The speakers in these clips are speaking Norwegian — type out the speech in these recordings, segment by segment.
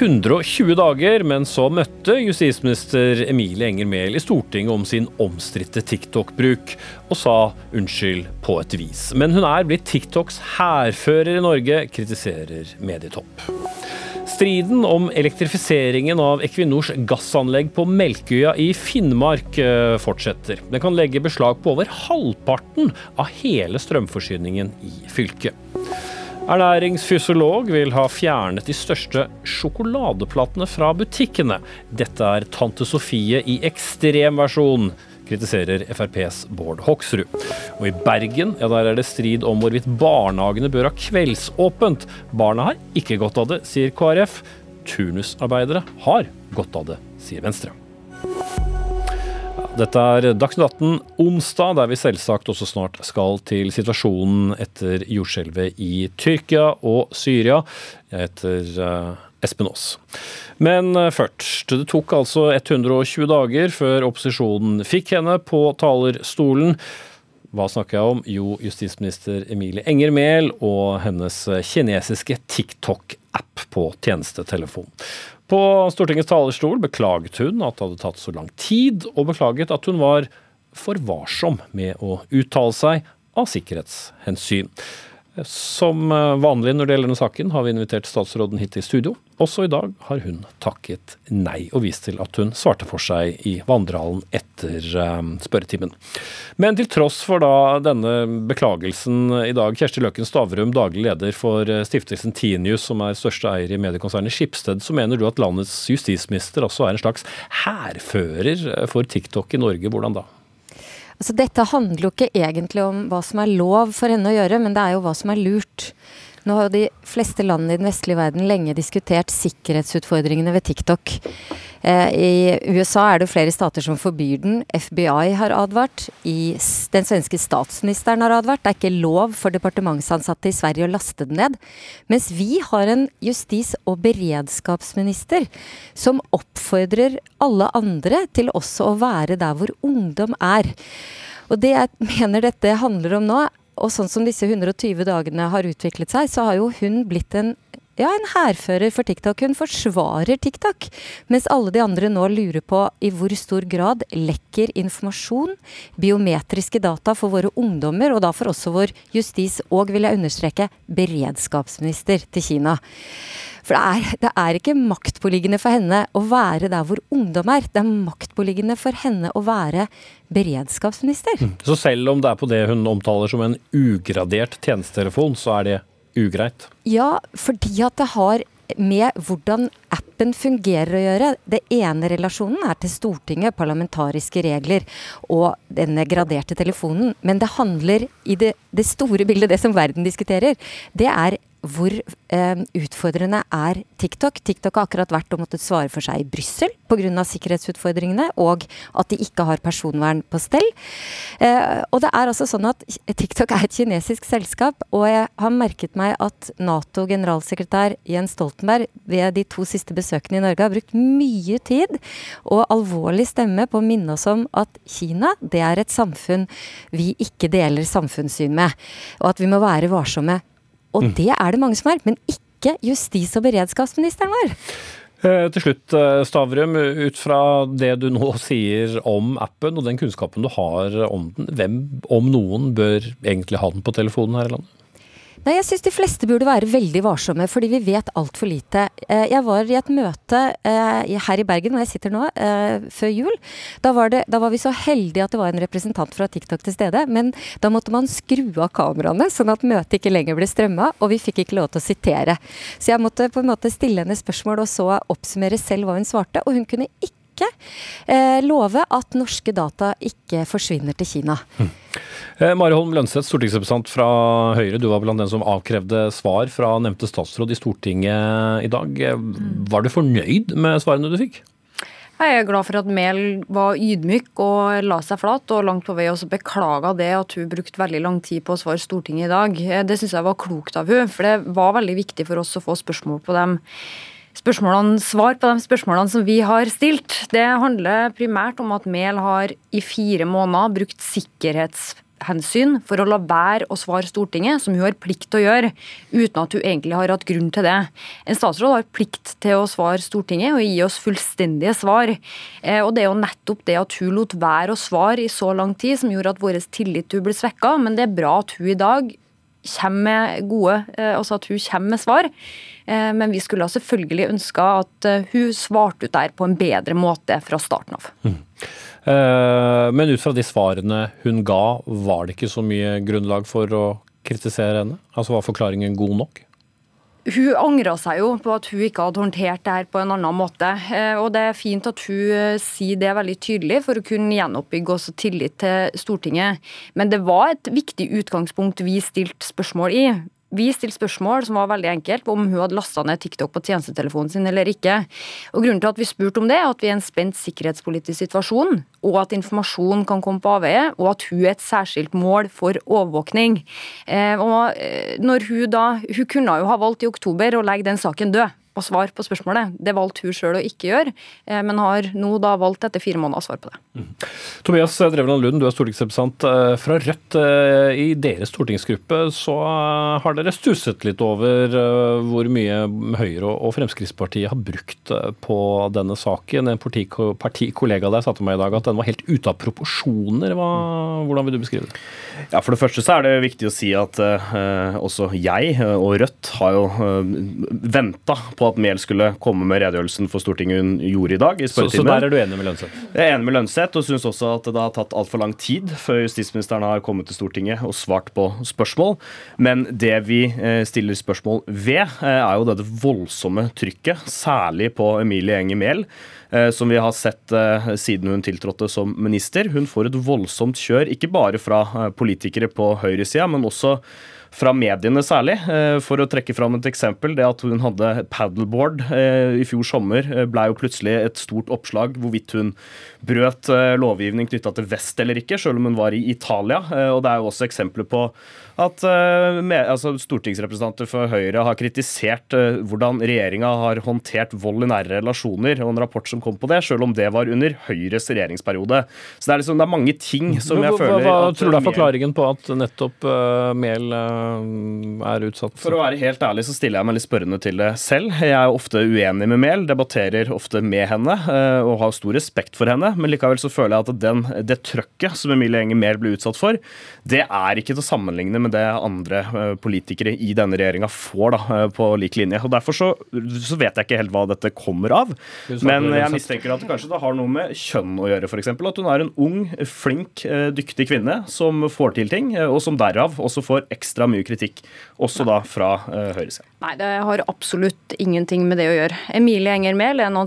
120 dager, men så møtte justisminister Emilie Enger Mehl i Stortinget om sin omstridte TikTok-bruk, og sa unnskyld på et vis. Men hun er blitt TikToks hærfører i Norge, kritiserer Medietopp. Striden om elektrifiseringen av Equinors gassanlegg på Melkøya i Finnmark eh, fortsetter. Den kan legge beslag på over halvparten av hele strømforsyningen i fylket. Ernæringsfysiolog vil ha fjernet de største sjokoladeplatene fra butikkene. Dette er Tante Sofie i ekstremversjon, kritiserer FrPs Bård Hoksrud. Og i Bergen ja, der er det strid om hvorvidt barnehagene bør ha kveldsåpent. Barna har ikke godt av det, sier KrF. Turnusarbeidere har godt av det, sier Venstre. Dette er Dagsnytt 18 onsdag, der vi selvsagt også snart skal til situasjonen etter jordskjelvet i Tyrkia og Syria. Jeg heter uh, Espen Aas. Men uh, først. Det tok altså 120 dager før opposisjonen fikk henne på talerstolen. Hva snakker jeg om? Jo, justisminister Emilie Enger Mehl og hennes kinesiske TikTok-app på tjenestetelefon. På Stortingets talerstol beklaget hun at det hadde tatt så lang tid, og beklaget at hun var for varsom med å uttale seg av sikkerhetshensyn. Som eh, vanlig når det gjelder denne saken, har vi invitert statsråden hit til studio. Også i dag har hun takket nei, og vist til at hun svarte for seg i vandrehallen etter eh, spørretimen. Men til tross for da denne beklagelsen i dag, Kjersti Løken Stavrum, daglig leder for eh, stiftelsen Tinius, som er største eier i mediekonsernet Skipsted, så mener du at landets justisminister også er en slags hærfører for TikTok i Norge. Hvordan da? Altså, dette handler jo ikke egentlig om hva som er lov for henne å gjøre, men det er jo hva som er lurt. Nå har jo de fleste landene i den vestlige verden lenge diskutert sikkerhetsutfordringene ved TikTok. Eh, I USA er det flere stater som forbyr den. FBI har advart. I, den svenske statsministeren har advart. Det er ikke lov for departementsansatte i Sverige å laste den ned. Mens vi har en justis- og beredskapsminister som oppfordrer alle andre til også å være der hvor ungdom er. Og det jeg mener dette handler om nå, og sånn som disse 120 dagene har utviklet seg, så har jo hun blitt en ja, en hærfører for TikTok. Hun forsvarer TikTok, mens alle de andre nå lurer på i hvor stor grad lekker informasjon, biometriske data for våre ungdommer, og da for også vår justis- og, vil jeg understreke, beredskapsminister til Kina. For det er, det er, ikke maktpåliggende for henne å være der hvor ungdom er. Det er maktpåliggende for henne å være beredskapsminister. Mm. Så selv om det er på det hun omtaler som en ugradert tjenestetelefon, så er det ugreit? Ja, fordi at det har med hvordan appen fungerer å gjøre. Det ene relasjonen er til Stortinget, parlamentariske regler og denne graderte telefonen. Men det handler i det, det store bildet, det som verden diskuterer, det er hvor eh, utfordrende er TikTok. TikTok har akkurat vært og måttet svare for seg i Brussel pga. sikkerhetsutfordringene, og at de ikke har personvern på stell. Eh, og det er altså sånn at TikTok er et kinesisk selskap, og jeg har merket meg at Nato-generalsekretær Jens Stoltenberg ved de to siste besøkene i Norge har brukt mye tid og alvorlig stemme på å minne oss om at Kina det er et samfunn vi ikke deler samfunnssyn med, og at vi må være varsomme og mm. det er det mange som er, men ikke justis- og beredskapsministeren vår. Eh, til slutt, eh, Stavrum, ut fra det du nå sier om appen og den kunnskapen du har om den, hvem om noen bør egentlig ha den på telefonen her i landet? Nei, jeg syns de fleste burde være veldig varsomme, fordi vi vet altfor lite. Eh, jeg var i et møte eh, her i Bergen, hvor jeg sitter nå, eh, før jul. Da var, det, da var, vi så heldige at det var en representant fra TikTok til stede. Men da måtte man skru av kameraene, sånn at møtet ikke lenger ble strømma. Og vi fikk ikke lov til å sitere. Så jeg måtte på en måte stille henne spørsmål og så oppsummere selv hva hun svarte. Og hun kunne ikke ikke eh, love at norske data ikke forsvinner til Kina. Mm. Eh, Mari Holm Lønseth, stortingsrepresentant fra Høyre. Du var blant den som avkrevde svar fra nevnte statsråd i Stortinget i dag. Mm. Var du fornøyd med svarene du fikk? Jeg er glad for at Mehl var ydmyk og la seg flat, og langt på vei også beklaga det at hun brukte veldig lang tid på å svare Stortinget i dag. Det syns jeg var klokt av hun, for det var veldig viktig for oss å få spørsmål på dem. Spørsmålene, svar på de spørsmålene som vi har stilt. Det handler primært om at Mehl har i fire måneder brukt sikkerhetshensyn for å la være å svare Stortinget, som hun har plikt til å gjøre, uten at hun egentlig har hatt grunn til det. En statsråd har plikt til å svare Stortinget og gi oss fullstendige svar. Eh, og Det er jo nettopp det at hun lot være å svare i så lang tid, som gjorde at vår tillit til henne ble svekka. Men det er bra at hun i dag kommer med gode, eh, altså at hun kommer med svar. Eh, men vi skulle selvfølgelig ønska at hun svarte ut der på en bedre måte fra starten av. Mm. Eh, men ut fra de svarene hun ga, var det ikke så mye grunnlag for å kritisere henne? Altså Var forklaringen god nok? Hun angra seg jo på at hun ikke hadde håndtert det her på en annen måte. Eh, og Det er fint at hun eh, sier det veldig tydelig for å kunne gjenoppbygge også tillit til Stortinget. Men det var et viktig utgangspunkt vi stilte spørsmål i. Vi stilte spørsmål som var veldig enkelt, om hun hadde lasta ned TikTok på tjenestetelefonen sin eller ikke. Og Grunnen til at vi spurte om det, er at vi er i en spent sikkerhetspolitisk situasjon, og at informasjon kan komme på avveie, og at hun er et særskilt mål for overvåkning. Eh, og eh, når Hun da, hun kunne jo ha valgt i oktober å legge den saken død og svar på spørsmålet. Det valgte hun sjøl å ikke gjøre, eh, men har nå da valgt etter fire måneder å svare på det. Mm. Tobias Drevland Lund, du er stortingsrepresentant eh, fra Rødt. Eh, I deres stortingsgruppe så har dere stusset litt over hvor mye Høyre og Fremskrittspartiet har brukt på denne saken. En partikollega der sa til meg i dag at den var helt ute av proporsjoner. Hva, hvordan vil du beskrive det? Ja, For det første så er det viktig å si at uh, også jeg og Rødt har jo uh, venta på at Mehl skulle komme med redegjørelsen for Stortinget hun gjorde i dag. i så, så, der er du enig med Lønseth? Jeg er enig med Lønseth, og syns også at det har tatt altfor lang tid før justisministeren har kommet til Stortinget og svart på spørsmål. Men det vi uh, stiller spørsmål ved, er jo dette voldsomme trykket, særlig på Emilie Enger Mehl. Eh, som vi har sett eh, siden hun tiltrådte som minister. Hun får et voldsomt kjør, ikke bare fra eh, politikere på høyresida, men også fra mediene særlig. For å trekke fram et eksempel. Det at hun hadde paddleboard i fjor sommer, ble jo plutselig et stort oppslag hvorvidt hun brøt lovgivning knytta til vest eller ikke, selv om hun var i Italia. Og det er jo også eksempler på at uh, altså, stortingsrepresentanter for Høyre har kritisert uh, hvordan regjeringa har håndtert vold i nære relasjoner, og en rapport som kom på det, selv om det var under Høyres regjeringsperiode. Så det er, liksom, det er mange ting som jeg føler Hva, hva tror du er forklaringen på at nettopp uh, Mehl er utsatt? For å være helt ærlig så stiller jeg meg litt spørrende til det selv. Jeg er ofte uenig med Mehl, debatterer ofte med henne og har stor respekt for henne, men likevel så føler jeg at den, det trøkket som Emilie Enger Mehl ble utsatt for, det er ikke til å sammenligne med det andre eh, politikere i denne regjeringa får da, eh, på lik linje. Og Derfor så, så, vet jeg ikke helt hva dette kommer av. Men jeg mistenker at det kanskje det har noe med kjønn å gjøre, f.eks. At hun er en ung, flink, eh, dyktig kvinne som får til ting, og som derav også får ekstra mye kritikk, også da fra høyresida. Nei, det har absolutt ingenting med det å gjøre. Emilie Enger Mehl er en,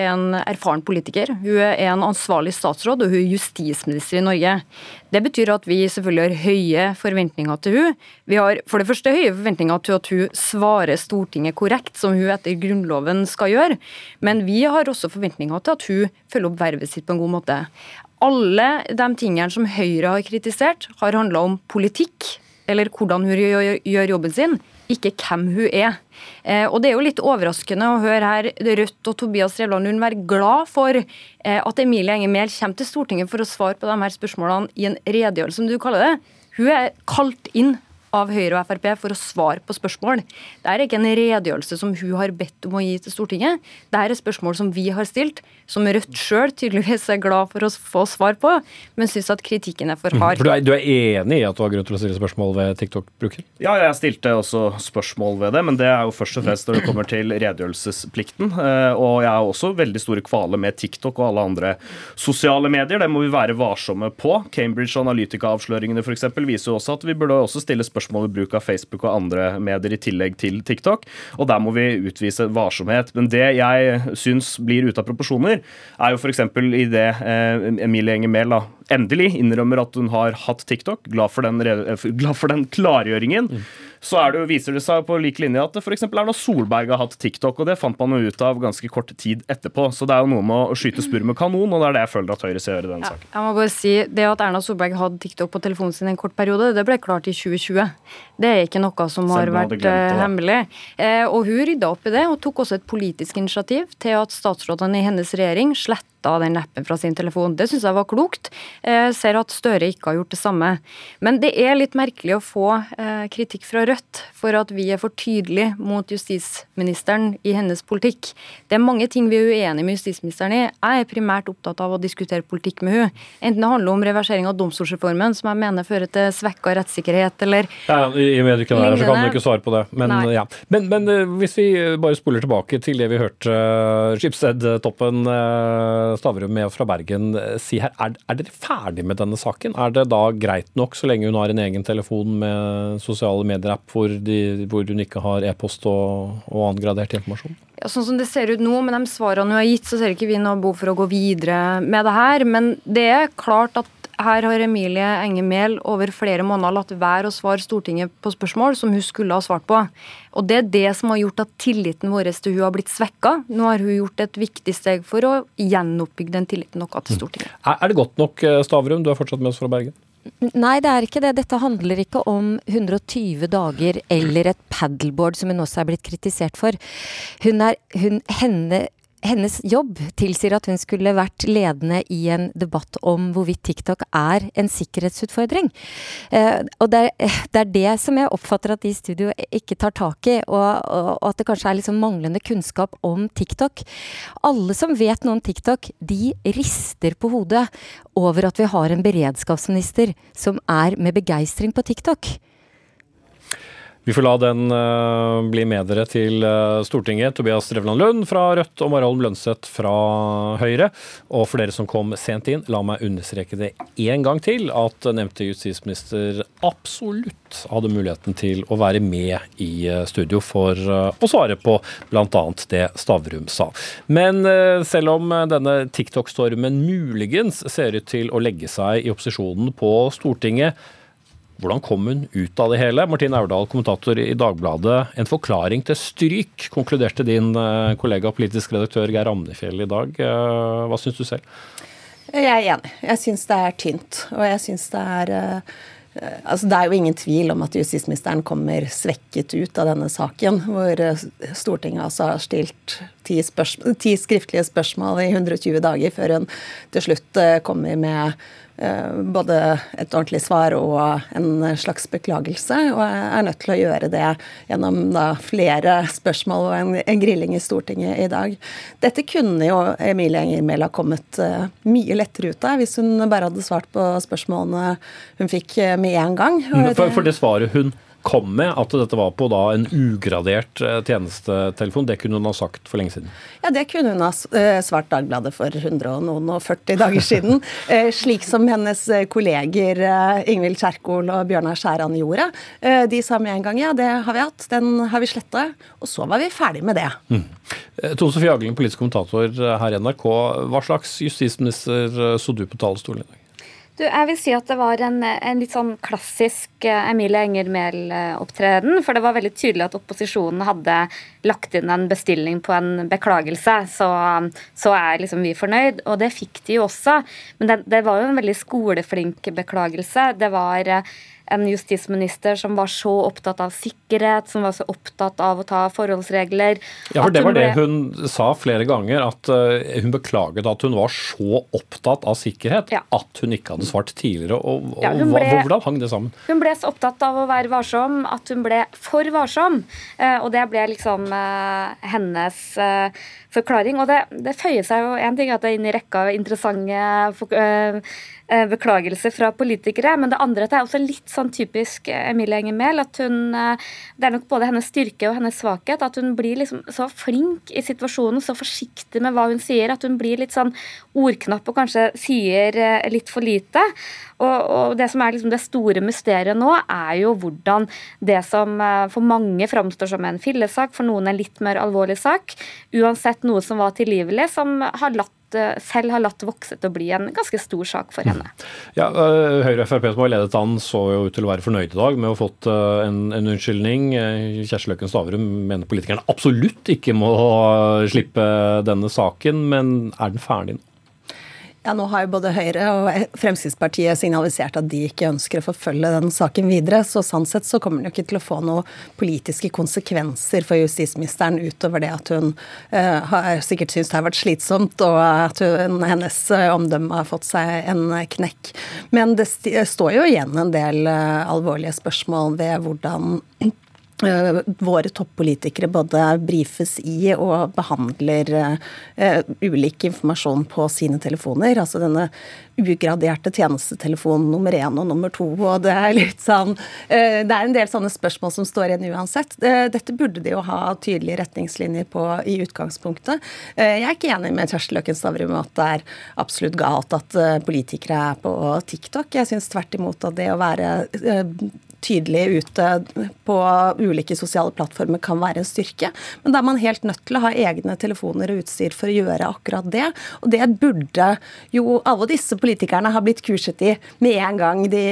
en erfaren politiker. Hun er en ansvarlig statsråd, og hun er justisminister i Norge. Det betyr at vi selvfølgelig har høye forventninger til hun. Vi har for det første høye forventninger til at hun svarer Stortinget korrekt, som hun etter Grunnloven skal gjøre. Men vi har også forventninger til at hun følger opp vervet sitt på en god måte. Alle de tingene som Høyre har kritisert, har handla om politikk, eller hvordan hun gjør jobben sin ikke hvem hun er. Eh, og Det er jo litt overraskende å høre her Rødt og Tobias Drevland Lund være glad for eh, at Emilie Enger Mehl kommer til Stortinget for å svare på de her spørsmålene i en redegjørelse, som du kaller det. Hun er kalt inn av Høyre og Frp for å svare på spørsmål. Det er ikke en redegjørelse som hun har bedt om å gi til Stortinget. Det er spørsmål som vi har stilt, som Rødt sjøl tydeligvis er glad for å få svar på, men syns at kritikken er for hard. For du er, du er, enig i at du har grunn til å stille spørsmål ved TikTok-bruker? Ja, jeg stilte også spørsmål ved det, men det er jo først og fremst når det kommer til redegjørelsesplikten. Eh, og jeg har også veldig store kvaler med TikTok og alle andre sosiale medier. Det må vi være varsomme på. Cambridge Analytica-avsløringene f.eks. viser jo også at vi burde også stille spørsmål spørsmål ved bruk av Facebook og andre medier i tillegg til TikTok. Og der må vi utvise varsomhet. Men det jeg syns blir ute av proporsjoner, er jo f.eks. i det eh, Emilie Enger Mehl endelig innrømmer at hun har hatt TikTok. Glad for den, glad for den klargjøringen. Mm så det viser det seg på lik linje at f.eks. Erna Solberg har hatt TikTok, og det fant man jo ut av ganske kort tid etterpå. Så det er jo noe med å skyte spurv med kanon, og det er det jeg føler at Høyre skal gjøre i denne Ja, saken. jeg må bare si, Det at Erna Solberg hadde TikTok på telefonen sin en kort periode, det ble klart i 2020. Det er ikke noe som har vært glemt det, eh, hemmelig. Eh, og hun rydda opp i det, og tok også et politisk initiativ til at statsrådene i hennes regjering sletta den appen fra sin telefon. Det syns jeg var klokt. Jeg ser at Støre ikke har gjort det samme. Men det er litt merkelig å få eh, kritikk fra Rødt for at vi er for tydelige mot justisministeren i hennes politikk. Det er mange ting vi er uenige med justisministeren i. Jeg er primært opptatt av å diskutere politikk med hun. Enten det handler om reversering av domstolsreformen, som jeg mener fører til svekka rettssikkerhet, eller Ja, I og med du ikke er her, så kan du ikke svare på det. Men, ja. men, men eh, hvis vi bare spoler tilbake til det vi hørte Skipsted-toppen eh, Stavrum med fra Bergen eh, si her. Er, er dere ferdig med denne saken? Er det da greit nok så lenge hun har en egen telefon med sosiale medier-app hvor, hvor hun ikke har e-post og, og annen gradert informasjon? Ja, sånn som det ser ut nå, med de svarene hun har gitt, så ser ikke vi noe behov for å gå videre med det her. Men det er klart at her har Emilie Enge Mehl over flere måneder latt være å svare Stortinget på spørsmål som hun skulle ha svart på. Og det er det som har gjort at tilliten vår til hun har blitt svekka. Nå har hun gjort et viktig steg for å gjenoppbygge den tilliten noe til Stortinget. Er, er det godt nok, eh, Stavrum? Du er fortsatt med oss fra Bergen. Nei, det er ikke det. Dette handler ikke om 120 dager eller et paddleboard, som hun også er blitt kritisert for. Hun er, hun, henne, hennes jobb tilsier at hun skulle vært ledende i en debatt om hvorvidt TikTok er en sikkerhetsutfordring. Eh, og det er, det er det som jeg oppfatter at de i studio ikke tar tak i, og, og, at det kanskje er liksom manglende kunnskap om TikTok. Alle som vet noe om TikTok, de rister på hodet over at vi har en beredskapsminister som er med begeistring på TikTok. Vi får la den eh, bli med dere til eh, Stortinget. Tobias Drevland Lund fra Rødt og Marholm Lønseth fra Høyre. Og for dere som kom sent inn, la meg understreke det en gang til at nevnte justisminister absolutt hadde muligheten til å være med i eh, studio for å svare på bl.a. det Stavrum sa. Men selv om denne TikTok-stormen muligens ser ut til å legge seg i opposisjonen på Stortinget, hvordan kom hun ut av det hele? Martin Aurdal, kommentator i Dagbladet. En forklaring til stryk, konkluderte din eh, kollega politisk redaktør Geir Amnefjell i dag. Eh, Hva syns du selv? Jeg er enig. Jeg syns det er tynt. Og jeg syns det er eh, Altså, det er jo ingen tvil om at justisministeren kommer svekket ut av denne saken, hvor Stortinget altså har stilt ti, spørsmål, ti skriftlige spørsmål i 120 dager før hun til slutt kommer med både et ordentlig svar og en slags beklagelse, og jeg er nødt til å gjøre det gjennom flere spørsmål og en, en grilling i Stortinget i dag. Dette kunne jo Emilie Enger Mehl ha kommet eh, mye lettere ut av hvis hun bare hadde svart på spørsmålene hun fikk eh, med en gang. For, for det svaret hun kom med, at dette var på da en ugradert eh, tjenestetelefon, det kunne hun ha sagt for lenge siden. Ja, det kunne hun ha eh, svart Dagbladet for 100 og noen og 40 dager siden. Eh, Slik som hennes kolleger Ingvild Kjerkol og Bjørnar Skjæran gjorde. De sa med en gang ja, det har vi hatt, den har vi sletta. Og så var vi ferdig med det. Mm. Tone Sofie Agling, politisk kommentator her i NRK. Hva slags justisminister så du på talerstolen i dag? Du, jeg vil si at det var en, en litt sånn klassisk eh, Emilie Enger Mehl-opptreden. For det var veldig tydelig at opposisjonen hadde lagt inn en bestilling på en beklagelse. Så, så er liksom vi fornøyd, og det fikk de jo også. Men det, det var jo en veldig skoleflink beklagelse. Det var eh, en justisminister som var så opptatt av sikkerhet, som var så opptatt av å ta forholdsregler. Ja, for det var det hun sa flere ganger, at eh, hun beklaget at hun var så opptatt av sikkerhet Ja. at hun ikke hadde svart tidligere. Og, og Ja, ble- hvordan hang det sammen? Hun ble så opptatt av å være varsom at hun ble for varsom. Eh, og det ble liksom eh, hennes forklaring. Og det, det føyer seg jo En ting at det er inn i rekka av interessante eh, beklagelser fra politikere, men det andre at det er også litt sånn typisk eh, Emilie Enger Mehl. At hun eh, Det er nok både hennes styrke og hennes svakhet. At hun blir liksom så flink i situasjonen, så forsiktig med hva hun sier. At hun blir litt sånn ordknapp og kanskje sier litt for lite. Og, og det som er liksom det store mysteriet nå, er jo hvordan det som for mange framstår som en fillesak, for noen en litt mer alvorlig sak, uansett noe som var tilgivelig, som har latt selv har latt vokse til å bli en ganske stor sak for henne. Ja, Høyre og Frp som har ledet an, så jo ut til å være fornøyd i dag med å ha fått en, en unnskyldning. Kjersti Løkken Stavrum mener politikerne absolutt ikke må slippe denne saken, men er den ferdig nå? Ja, Nå har jo både Høyre og Fremskrittspartiet signalisert at de ikke ønsker å forfølge den saken videre. så Sånn sett så kommer den jo ikke til å få noen politiske konsekvenser for justisministeren utover det at hun uh, har sikkert syntes det har vært slitsomt, og at hun, hennes uh, omdømme har fått seg en knekk. Men det står jo igjen en del uh, alvorlige spørsmål ved hvordan Eh, våre toppolitikere både brifes i og behandler uh, ulik informasjon på sine telefoner. Altså denne ugraderte tjenestetelefonen nummer én og nummer to. og Det er litt sånn, uh, det er en del sånne spørsmål som står igjen uansett. Dette burde de jo ha tydelige retningslinjer på i utgangspunktet. Jeg er ikke enig med Kjersti Løken Stavrum at det er absolutt galt at politikere er på TikTok. Jeg syns tvert imot at det å være tydelig ute på ulike sosiale plattformer kan være en styrke. Men da er man helt nødt til å ha egne telefoner og utstyr for å gjøre akkurat det. Og det burde jo alle disse politikerne ha blitt kurset i med en gang de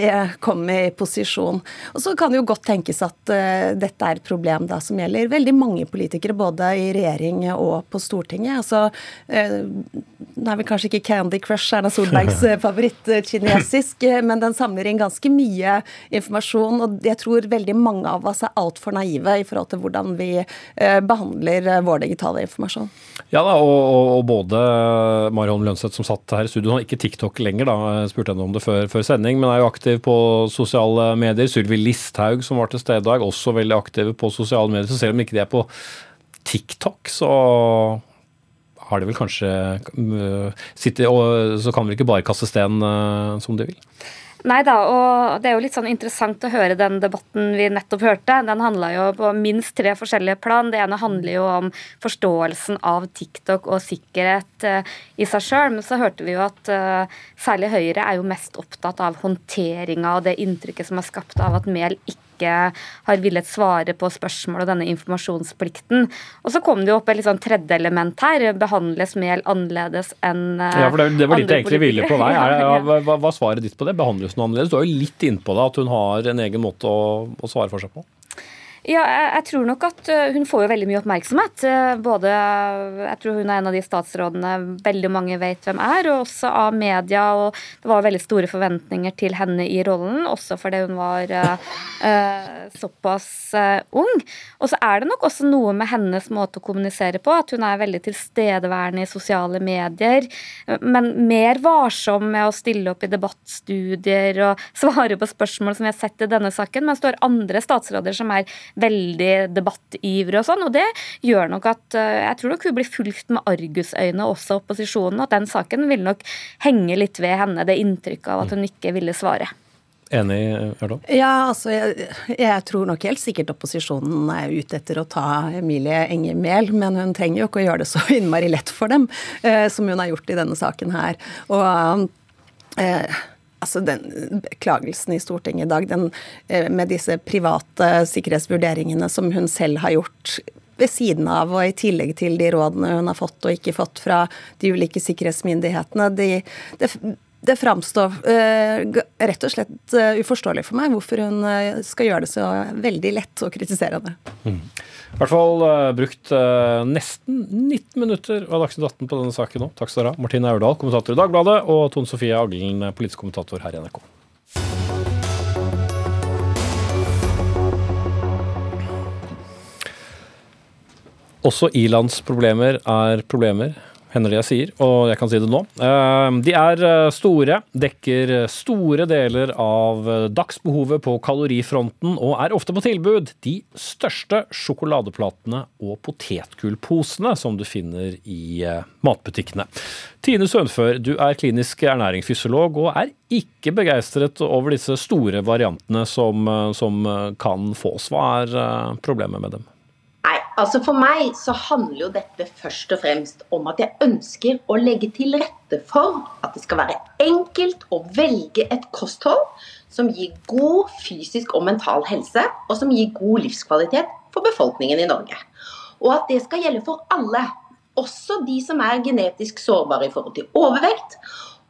kom i posisjon. Og så kan det jo godt tenkes at uh, dette er et problem da som gjelder veldig mange politikere, både i regjering og på Stortinget. Altså, uh, nå er vel kanskje ikke Candy Crush Erna Solbergs favoritt kinesisk, men den samler inn ganske mye informasjon og jeg tror veldig mange av oss er altfor naive i forhold til hvordan vi eh, behandler eh, vår digitale informasjon. Ja da, og, og, og både Marion Lønseth som satt her i studio, ikke TikTok lenger, da, spurte henne om det før, før, sending, men er jo aktiv på sosiale medier. Sylvi Listhaug som var til stede i dag, også veldig aktiv på sosiale medier. Så selv om ikke de er på TikTok, så har de vel kanskje sitter, og Så kan de ikke bare kaste sten som de vil. Nei da, og det er jo litt sånn interessant å høre den debatten vi nettopp hørte. Den handla jo på minst tre forskjellige plan. Det ene handler jo om forståelsen av TikTok og sikkerhet uh, i seg sjøl. Men så hørte vi jo at uh, særlig Høyre er jo mest opptatt av håndteringa og det inntrykket som er skapt av at Mehl ikke har villet svare på spørsmål og denne informasjonsplikten. Og så kom det jo opp et litt sånn tredje element her. Behandles mel annerledes enn uh, Ja, for det, det var litt egentlig ville på vei. Hva, hva svaret ditt på det? Behandles noe annerledes? Du er jo litt innpå det, at hun har en egen måte å, å svare for seg på. Ja, jeg, tror nok at eh, hun får jo veldig mye oppmerksomhet. Eh, både Jeg tror hun er en av de statsrådene veldig mange vet hvem er, og også av media. Og det var veldig store forventninger til henne i rollen, også fordi hun var uh, såpass uh, ung. Og så er det nok også noe med hennes måte å kommunisere på, at hun er veldig tilstedeværende i sosiale medier, men mer varsom med å stille opp i debattstudier og svare på spørsmål som vi har sett i denne saken, mens det er andre statsråder som er veldig debattivrig og sånn. Og det gjør nok at eh, jeg tror nok hun blir fulgt med argusøyne, også opposisjonen. At den saken vil nok henge litt ved henne, det inntrykket av at hun ikke ville svare. Enig, Erdal? Ja, altså jeg, jeg, tror nok helt sikkert opposisjonen er ute etter å ta Emilie Enger Mehl, men hun trenger jo ikke å gjøre det så innmari lett for dem, eh, som hun har gjort i denne saken her. Og eh, altså den beklagelsen i Stortinget i dag, den, eh, med disse private sikkerhetsvurderingene som hun selv har gjort ved siden av og i tillegg til de rådene hun har fått og ikke fått fra de ulike sikkerhetsmyndighetene, de, det, det framstår uh, rett og slett uh, uforståelig for meg hvorfor hun uh, skal gjøre det så veldig lett å kritisere henne. Mm. I hvert fall brukt nesten 19 minutter av Dagsnytt 18 på denne saken nå. Takk skal dere ha. Martine Aurdal, kommentator i Dagbladet, og Tone Sofie Aglen, politisk kommentator her i NRK. Også ilandsproblemer er problemer hender det jeg sier, og jeg kan si det nå. Ehm, de er eh, store, dekker store deler av eh, dagsbehovet på kalorifronten og er ofte på tilbud. De største sjokoladeplatene og potetgullposene som du finner i eh, matbutikkene. Tine Sønfør, du er klinisk ernæringsfysiolog og er ikke begeistret over disse store variantene som, som kan fås. Hva er problemet med dem? Altså For meg så handler jo dette først og fremst om at jeg ønsker å legge til rette for at det skal være enkelt å velge et kosthold som gir god fysisk og mental helse, og som gir god livskvalitet for befolkningen i Norge. Og at det skal gjelde for alle, også de som er genetisk sårbare i forhold til overvekt.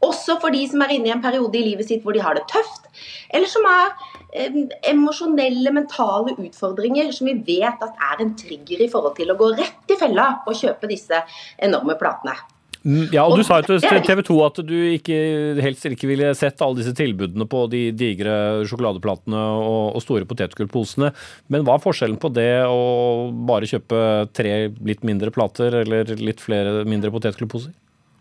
Også for de som er inne i en periode i livet sitt hvor de har det tøft. Eller som eh, emosjonelle, mentale utfordringer som vi vet at er en trigger i forhold til å gå rett i fella og kjøpe disse enorme platene. Mm, ja, og Du sa jo til TV 2 at du ikke, helst ikke ville sett alle disse tilbudene på de digre sjokoladeplatene og, og store potetgullposene. Men hva er forskjellen på det å bare kjøpe tre litt mindre plater eller litt flere mindre potetgullposer?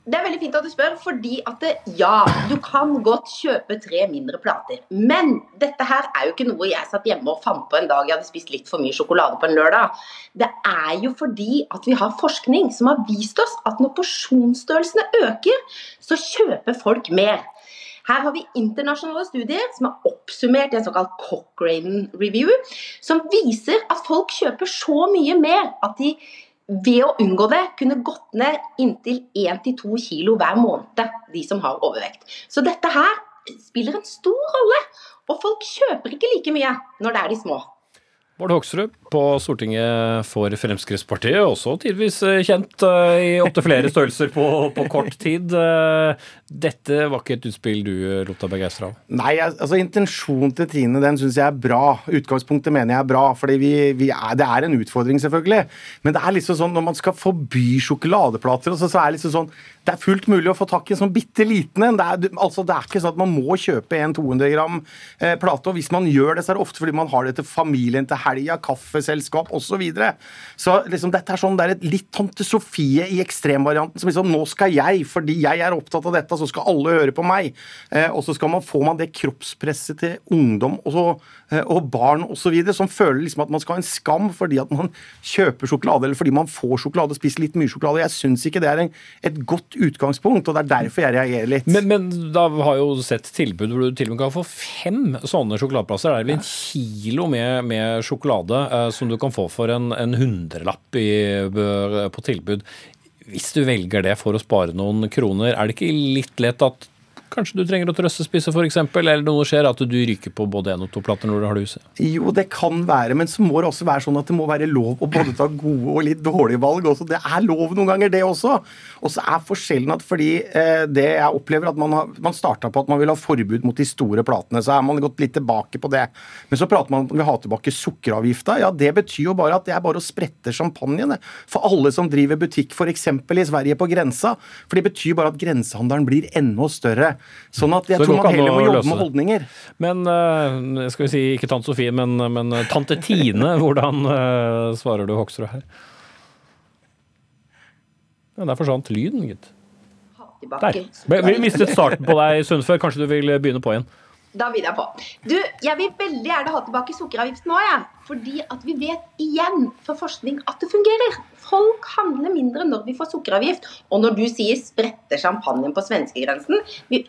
Det er veldig fint at du spør, fordi at ja, du kan godt kjøpe tre mindre plater. Men dette her er jo ikke noe jeg satt hjemme og fant på en dag jeg hadde spist litt for mye sjokolade på en lørdag. Det er jo fordi at vi har forskning som har vist oss at når porsjonsstørrelsene øker, så kjøper folk mer. Her har vi internasjonale studier som er oppsummert i en såkalt Cochrane Review, som viser at folk kjøper så mye mer at de ved å unngå det kunne gått ned inntil 1-2 kilo hver måned, de som har overvekt. Så dette her spiller en stor rolle. Og folk kjøper ikke like mye når det er de små. Bård Hoksrud på Stortinget for Fremskrittspartiet, også tidvis eh, kjent eh, i opptil flere størrelser på, på, kort tid. Eh, dette var ikke et utspill du lot deg begeistre av? Nei, altså intensjonen til Trine den syns jeg er bra. Utgangspunktet mener jeg er bra. er, Det er en utfordring, selvfølgelig. Men det er liksom sånn når man skal forby sjokoladeplater, så, så er det liksom sånn det er fullt mulig å få tak i en sånn bitte liten en. Det, altså, det er ikke sånn at man må kjøpe en 200 gram eh, plate. Og hvis man gjør det, så er det ofte fordi man har det til familien, til helga, kaffeselskap osv. Så, videre. så liksom, dette er sånn, det er et litt tante Sofie i ekstremvarianten. som liksom, Nå skal jeg, fordi jeg er opptatt av dette, så skal alle høre på meg. Eh, og så skal man, får man det kroppspresset til ungdom og, så, eh, og barn osv. som føler liksom at man skal ha en skam fordi at man kjøper sjokolade, eller fordi man får sjokolade og spiser litt mye sjokolade. Jeg syns ikke det er en, et godt utgangspunkt, og det er derfor jeg reagerer litt. Men, men da har jo sett tilbud hvor du til og med kan få fem sånne sjokoladeplasser. Det er vel en kilo med, med sjokolade eh, som du kan få for en, en hundrelapp i, på tilbud. Hvis du velger det for å spare noen kroner, er det ikke litt lett at Kanskje du trenger å trøstespise f.eks., eller noe skjer at du ryker på både én og to plater når du har det huset? Jo, det kan være, men så må det også være sånn at det må være lov å både ta gode og litt dårlige valg også. Det er lov noen ganger, det også. Og så er forskjellen at fordi eh, det jeg opplever at man, har, man starta på at man vil ha forbud mot de store platene, så er man gått litt tilbake på det. Men så prater man om at man vil ha tilbake sukkeravgifta. Ja, det betyr jo bare at det er bare å sprette champagnen for alle som driver butikk f.eks. i Sverige på grensa. For det betyr bare at grensehandelen blir enda større. Sånn at jeg så tror man heller må jobbe med holdninger. Men uh, skal vi si ikke tante Sofie, men, men eh, tante Tine, hvordan uh, svarer du Hoksrud her? Ja, Der forsvant lyden, gitt. Der. Vi mistet starten på deg, Sundfør. Kanskje du vil begynne på igjen? Da vil jeg på. Du, jeg vil veldig gjerne ha tilbake sukkeravgiften nå, jeg. Ja. Fordi at vi vet igjen fra forskning at det fungerer. Folk handler mindre når vi får sukkeravgift. Og når du sier 'sprette champagnen på svenskegrensen'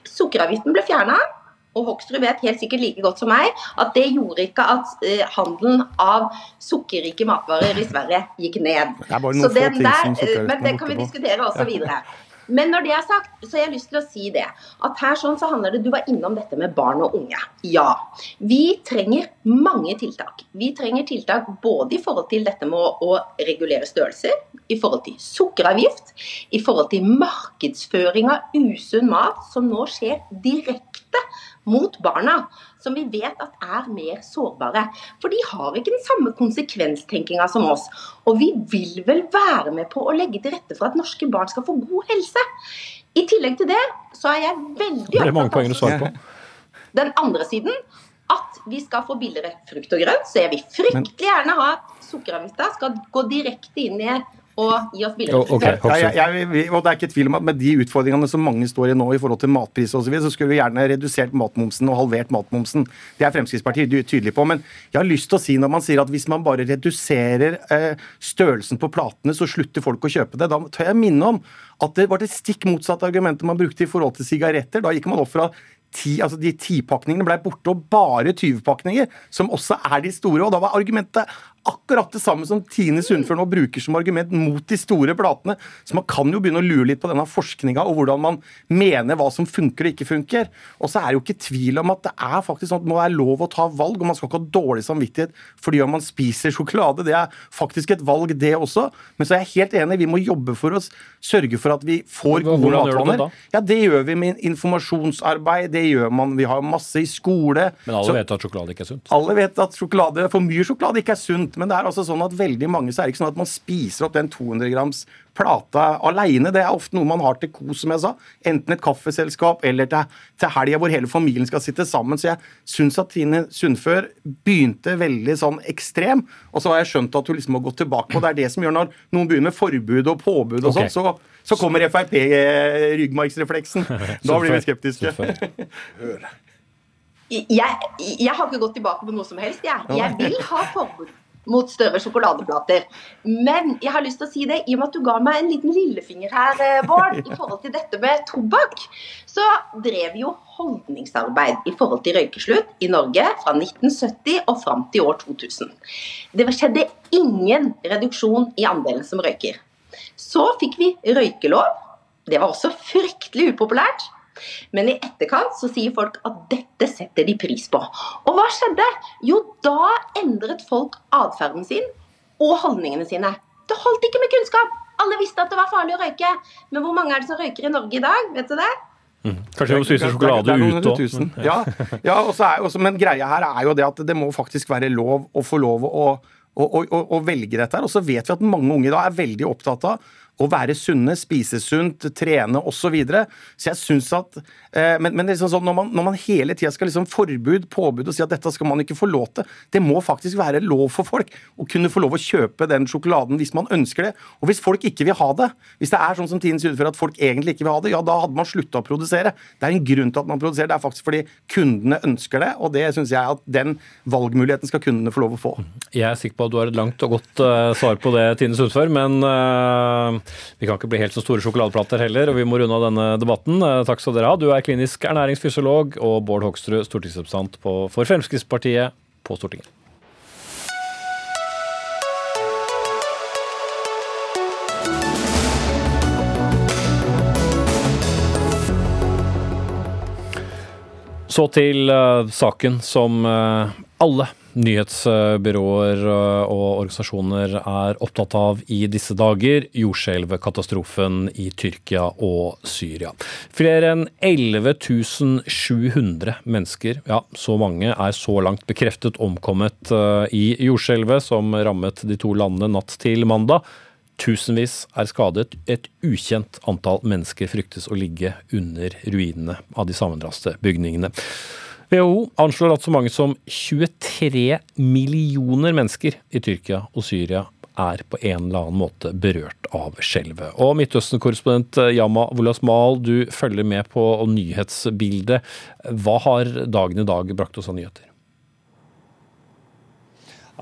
Sukkeravgiften ble fjerna. Og Hoksrud vet helt sikkert like godt som meg at det gjorde ikke at uh, handelen av sukkerrike matvarer i Sverige gikk ned. Det er bare noen Så den der, som Men det kan vi diskutere også videre. Men når det er sagt, så har jeg lyst til å si det. At her sånn så handler det Du var innom dette med barn og unge. Ja. Vi trenger mange tiltak. Vi trenger tiltak både i forhold til dette med å, å regulere størrelser, i forhold til sukkeravgift, i forhold til markedsføring av usunn mat, som nå skjer direkte mot barna, som vi vet at er mer sårbare. For de har ikke den samme konsekvenstenkinga som oss. Og vi vil vel være med på å legge til rette for at norske barn skal få god helse. I tillegg til det så er jeg veldig opptatt av mange poeng å svare på. Den andre siden at vi skal få billigere frukt og grønt, så jeg vil fryktelig gjerne ha at sukkeravgifta skal gå direkte inn i og gi oss billigere okay. og det er ikke tvil om at Med de utfordringene som mange står i nå i forhold til matpris osv., så, videre, så skulle vi gjerne redusert matmomsen og halvert matmomsen. Det er Fremskrittspartiet tydelig på. Men jeg har lyst til å si når man sier at hvis man bare reduserer eh, størrelsen på platene, så slutter folk å kjøpe det. Da tør jeg minne om at det var det stikk motsatte argumentet man brukte i forhold til sigaretter. Da gikk man opp fra ti, altså de tipakningene ble borte, og bare 20-pakninger, som også er de store. Og da var argumentet akkurat det samme som Tine Sundfør nå bruker som argument mot de store platene. Så man kan jo begynne å lure litt på denne forskninga og hvordan man mener hva som funker og ikke funker. Og så er det jo ikke tvil om at det er faktisk sånn at det må være lov å ta valg, og man skal ikke ha dårlig samvittighet fordi om man spiser sjokolade. Det er faktisk et valg, det også. Men så er jeg helt enig, vi må jobbe for å sørge for at vi får gode matvaner. Ja, det gjør vi med informasjonsarbeid, det gjør man. Vi har masse i skole. Men alle Så- vet at sjokolade ikke er sunt. alle vet at sjokolade, for mye sjokolade ikke er sunt, men det er altså sånn at veldig mange så er det ikke sånn at man spiser opp den 200 grams plata aleine. Det er ofte noe man har til kos, som jeg sa. Enten et kaffeselskap eller til, til helga hvor hele familien skal sitte sammen. Så jeg syns at Tine Sundfør begynte veldig sånn ekstrem, og så har jeg skjønt at hun liksom har gått tilbake på. Det er det som gjør når noen begynner med forbud og påbud og okay. sånn, så, så kommer Frp-ryggmargsrefleksen. Da blir vi skeptiske. jeg, jeg har ikke gått tilbake på noe som helst. Jeg, jeg vil ha forbud mot større sjokoladeplater. Men jeg har lyst til å si det, i og med at du ga meg en liten lillefinger her, eh, Bård, i forhold til dette med tobakk, så drev jo holdningsarbeid i forhold til røykeslutt i Norge fra 1970 og fram til år 2000. Det skjedde ingen reduksjon i andelen som røyker. Så fikk vi røykelov. Det var også fryktelig upopulært. Men i etterkant så sier folk at dette setter de pris på. Og hva skjedde? Jo, da endret folk atferden sin og holdningene sine. Det holdt ikke med kunnskap. Alle visste at det var farlig å røyke. Men hvor mange er det som røyker i Norge i dag? Vet du det? Kanskje de spiser sjokolade er ute hundre òg. Ja, ja og er, også, men greia her er jo det at det må faktisk være lov å få lov å, å, å, å, å velge dette her. Og så vet vi at mange unge da er veldig opptatt av å være sunne, spise sunt, trene osv. Så, videre. så jeg syns at eh, Men, men liksom sånn, når, man, når man hele tida skal liksom forbud, påbud og si at dette skal man ikke få lov til Det må faktisk være lov for folk å kunne få lov å kjøpe den sjokoladen hvis man ønsker det. Og hvis folk ikke vil ha det, hvis det er sånn som tiden sier før at folk egentlig ikke vil ha det, ja da hadde man slutta å produsere. Det er en grunn til at man produserer, det er faktisk fordi kundene ønsker det, og det syns jeg at den valgmuligheten skal kundene få lov å få. Jeg er sikker på at du har et langt og godt uh, svar på det, Tine Sundfør, men eh, vi kan ikke bli helt så store sjokoladeplater heller, og vi må runde av denne debatten. Eh, takk skal dere ha. Du er klinisk ernæringsfysiolog og Bård Hoksrud, stortingsrepresentant for Fremskrittspartiet på Stortinget. Så til uh, saken som uh, alle nyhetsbyråer eh, og organisasjoner er opptatt av i disse dager, jordskjelvkatastrofen i Tyrkia og Syria. Flere enn 11 700 mennesker, ja så mange er så langt bekreftet omkommet eh, i jordskjelvet som rammet de to landene natt til mandag. Tusenvis er skadet. Et ukjent antall mennesker fryktes å ligge under ruinene av de sammenraste bygningene. WHO anslår at så mange som 23 millioner mennesker i Tyrkia og Syria er på en eller annen måte berørt av skjelvet. Og Midtøsten-korrespondent Yama Wolasmal, du følger med på nyhetsbildet. Hva har dagen i dag brakt oss av nyheter?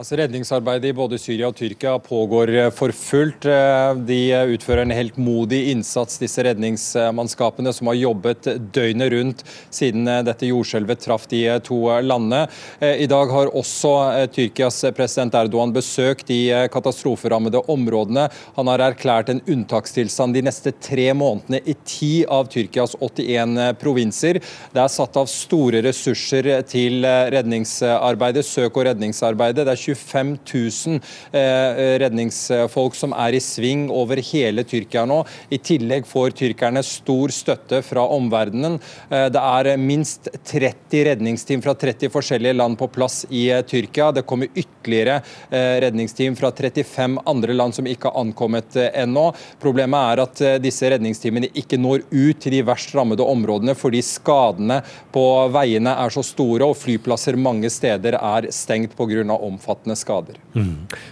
Altså Redningsarbeidet i både Syria og Tyrkia pågår eh, for fullt. Eh, De eh, utfører en helt modig innsats, disse redningsmannskapene som har jobbet døgnet rundt siden dette jordskjelvet traff de to landene. I dag har også Tyrkias president Erdogan besøkt de katastroferammede områdene. Han har erklært en unntakstilstand de neste tre månedene i ti av Tyrkias 81 provinser. Det er satt av store ressurser til redningsarbeidet, søk- og redningsarbeidet. Det er 25 000 eh, redningsfolk som er i sving over hele Tyrkia nå. I tillegg får tyrkerne stor støtte fra omverdenen. Eh, det er minst 30 redningsteam fra 30 forskjellige land på plass i eh, Tyrkia. Det kommer ytterligere redningsteam fra 35 andre land som ikke har ankommet ennå. Problemet er at disse redningsteamene ikke når ut til de verst rammede områdene fordi skadene på veiene er så store og flyplasser mange steder er stengt pga. omfattende skader.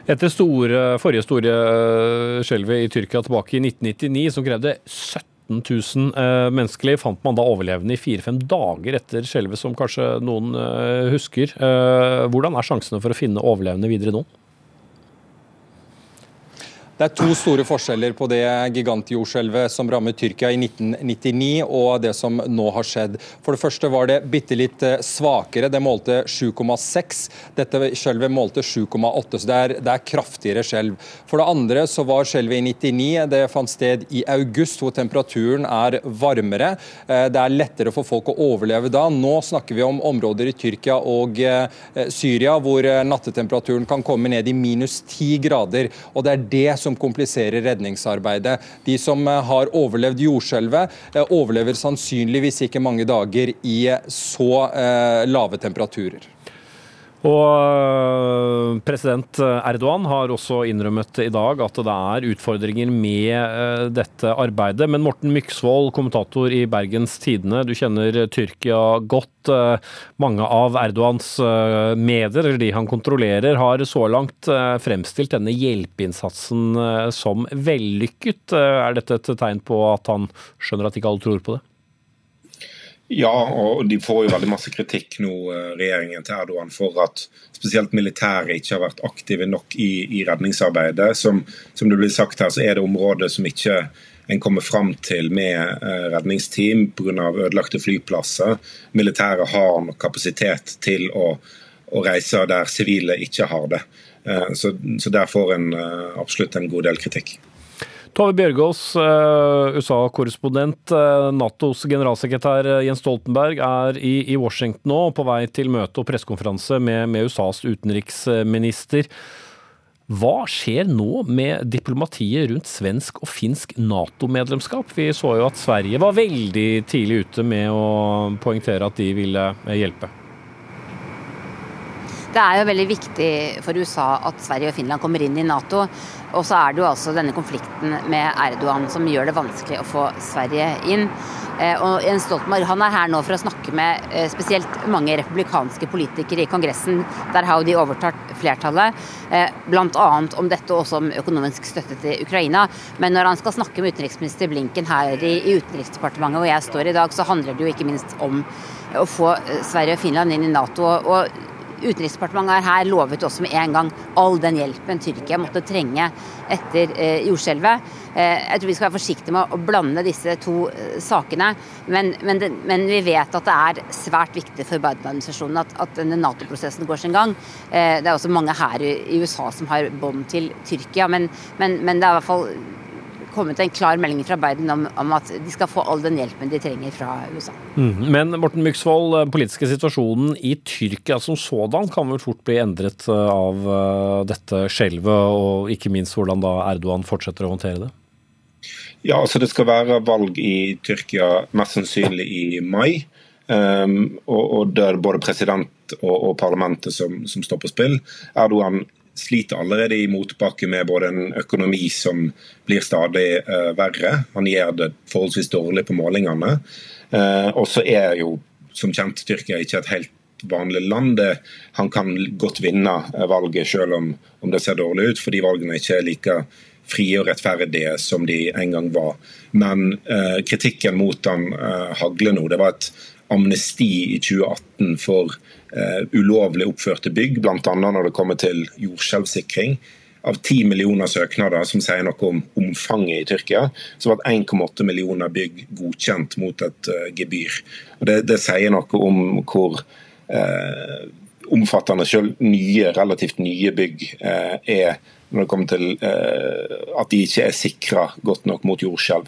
Etter store, forrige store eh, skjelvet i Tyrkia tilbake i 1999, som krevde 17 000 eh, menneskeliv, fant man da overlevende i fire-fem dager etter skjelvet, som kanskje noen eh, husker. Hvordan er sjansene for å finne overlevende videre nå? Det er to store forskjeller på det gigantjordskjelvet som rammet Tyrkia i 1999 og det som nå har skjedd. For det første var det bitte litt eh, svakere. Det målte 7,6. Dette skjelvet målte 7,8, så det er, det er, kraftigere skjelv. For det andre så var skjelvet i 99. Det fant sted i august, hvor temperaturen er varmere. Eh, det er lettere for folk å overleve da. Nå snakker vi om områder i Tyrkia og eh, Syria hvor nattetemperaturen kan komme ned i minus 10 grader. og det er det som som kompliserer redningsarbeidet. De som eh, har overlevd jordskjelvet, eh, overlever sannsynligvis ikke mange dager i så eh, lave temperaturer. Og President Erdogan har også innrømmet i dag at det er utfordringer med dette arbeidet. Men Morten Myksvold, kommentator i Bergens Tidende, du kjenner Tyrkia godt. Eh, mange av Erdogans eh, medier, eller de han kontrollerer, har så langt eh, fremstilt denne hjelpeinnsatsen som vellykket. Er dette et tegn på at han skjønner at ikke alle tror på det? Ja, og de får jo veldig masse kritikk nå, regjeringen til Erdogan, for at spesielt militæret ikke har vært aktive nok i, i redningsarbeidet. Som, som, det blir sagt her, så er det områder som ikke en kommer fram til med eh, redningsteam pga. ødelagte flyplasser. Militæret har nok kapasitet til å, å reise der sivile ikke har det. Eh, så, så der får en eh, absolutt en god del kritikk. Tove Bjørgaas, USA-korrespondent. Natos generalsekretær Jens Stoltenberg er i, i Washington nå, på vei til møte og pressekonferanse med, med USAs utenriksminister. Hva skjer nå med diplomatiet rundt svensk og finsk Nato-medlemskap? Vi så jo at Sverige var veldig tidlig ute med å poengtere at de ville hjelpe. Det er jo veldig viktig for USA at Sverige og Finland kommer inn i Nato. Og så er det jo altså denne konflikten med Erdogan som gjør det vanskelig å få Sverige inn. Eh, og Jens Stoltenberg han er her nå for å snakke med eh, spesielt mange republikanske politikere i Kongressen. Der har jo de overtatt flertallet, eh, bl.a. om dette også om økonomisk støtte til Ukraina. Men når han skal snakke med utenriksminister Blinken her i, i Utenriksdepartementet, hvor jeg står i dag, så handler det jo ikke minst om å få Sverige og Finland inn i Nato. og Utenriksdepartementet her lovet også med en gang all den hjelpen Tyrkia måtte trenge etter eh, jordskjelvet. Eh, jeg tror vi skal være forsiktige med å blande disse to eh, sakene. Men, men, men, vi vet at det er svært viktig for Biden-administrasjonen at, at, Nato-prosessen går sin gang. Det er også mange her i USA som har bånd til Tyrkia, men, men, det er i hvert fall kommet en klar melding fra Biden om, om, at de skal få all den hjelpen de trenger fra USA. Mm. Men Morten Myksvold, den politiske situasjonen i Tyrkia som sådan kan vel fort bli endret eh, av uh, dette skjelvet, og ikke minst hvordan da Erdogan fortsetter å håndtere det? Ja, altså Det skal være valg i Tyrkia mest sannsynlig i mai. Um, og, og det er både president og, og parlamentet som, som, står på spill. Erdogan sliter allerede i motbakke med både en økonomi som blir stadig uh, verre. Han gjør det forholdsvis dårlig på målingene. Uh, og så er jo som kjent Tyrkia ikke et helt vanlig land. Han kan godt vinne eh, valget selv om, om, det ser dårlig ut, fordi valgene ikke er like frie og rettferdige som de en gang var. Men uh, kritikken mot han hagler nå. Det var et amnesti i 2018 for ulovlig oppførte bygg, bl.a. når det kommer til jordskjelvsikring. Av 10 millioner søknader, som sier noe om omfanget i Tyrkia, så ble 1,8 millioner bygg godkjent mot et uh, gebyr. Og det, det, sier noe om hvor uh, omfattende selv nye, relativt nye bygg er når det kommer til at de ikke er sikra godt nok mot jordskjelv.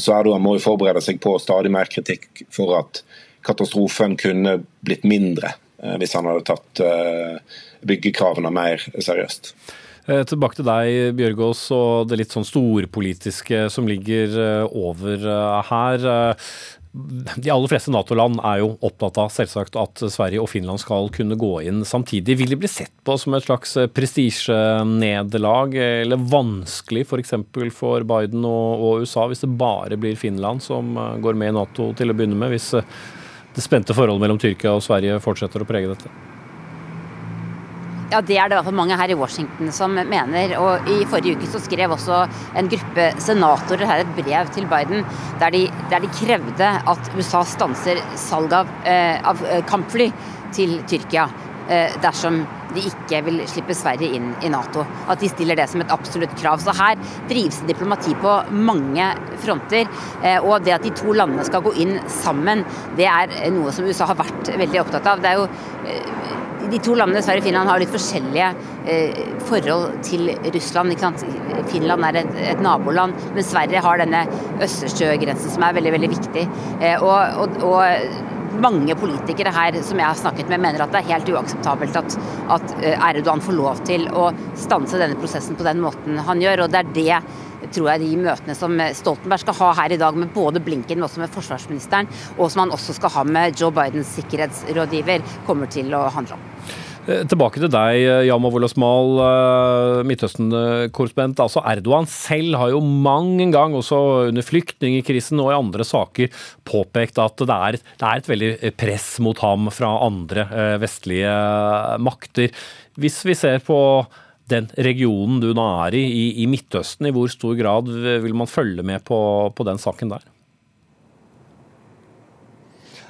så Erdogan må jo forberede seg på stadig mer kritikk for at katastrofen kunne blitt mindre eh, hvis han hadde tatt eh, byggekravene mer seriøst. Eh, tilbake til deg, Bjørgaas, og det litt sånn storpolitiske som ligger over her. De aller fleste Nato-land er jo opptatt av selvsagt at Sverige og Finland skal kunne gå inn samtidig. Vil de bli sett på som et slags prestisjenederlag, eller vanskelig f.eks. For, for Biden og, og USA, hvis det bare blir Finland som går med i Nato til å begynne med? hvis det spente forholdet mellom Tyrkia og Sverige fortsetter å prege dette? Ja, Det er det i hvert fall mange her i Washington som mener. og I forrige uke så skrev også en gruppe senatorer her et brev til Biden der de, der de krevde at USA stanser salg av, eh, av eh, kampfly til Tyrkia. Eh, dersom de ikke vil slippe Sverige inn i Nato. At de stiller det som et absolutt krav. Så her drives det diplomati på mange fronter. Eh, og det at de to landene skal gå inn sammen, det er noe som USA har vært veldig opptatt av. Det er jo de to landene, Sverige og Finland, har litt forskjellige eh, forhold til Russland. Finland er et, et, naboland, men Sverige har denne Østersjøgrensen som er veldig veldig viktig. Eh, og, og, og, mange politikere her som jeg har snakket med, mener at det er helt uakseptabelt at, at eh, Erdogan får lov til å stanse denne prosessen på den måten han gjør. og det er det tror jeg de møtene som Stoltenberg skal ha her i dag med både Blinken, men også med forsvarsministeren, og som han også skal ha med Joe Bidens sikkerhetsrådgiver, kommer til å handle om. Eh, tilbake til deg, Yama Wolasmal, eh, Midtøsten-korrespondent. Altså Erdogan selv har jo mange gang, også under flyktningkrisen og i andre saker, påpekt at det er, det er et veldig press mot ham fra andre eh, vestlige makter. Hvis vi ser på den regionen du nå er i, i, i Midtøsten, i hvor stor grad vil man følge med på, på den saken der?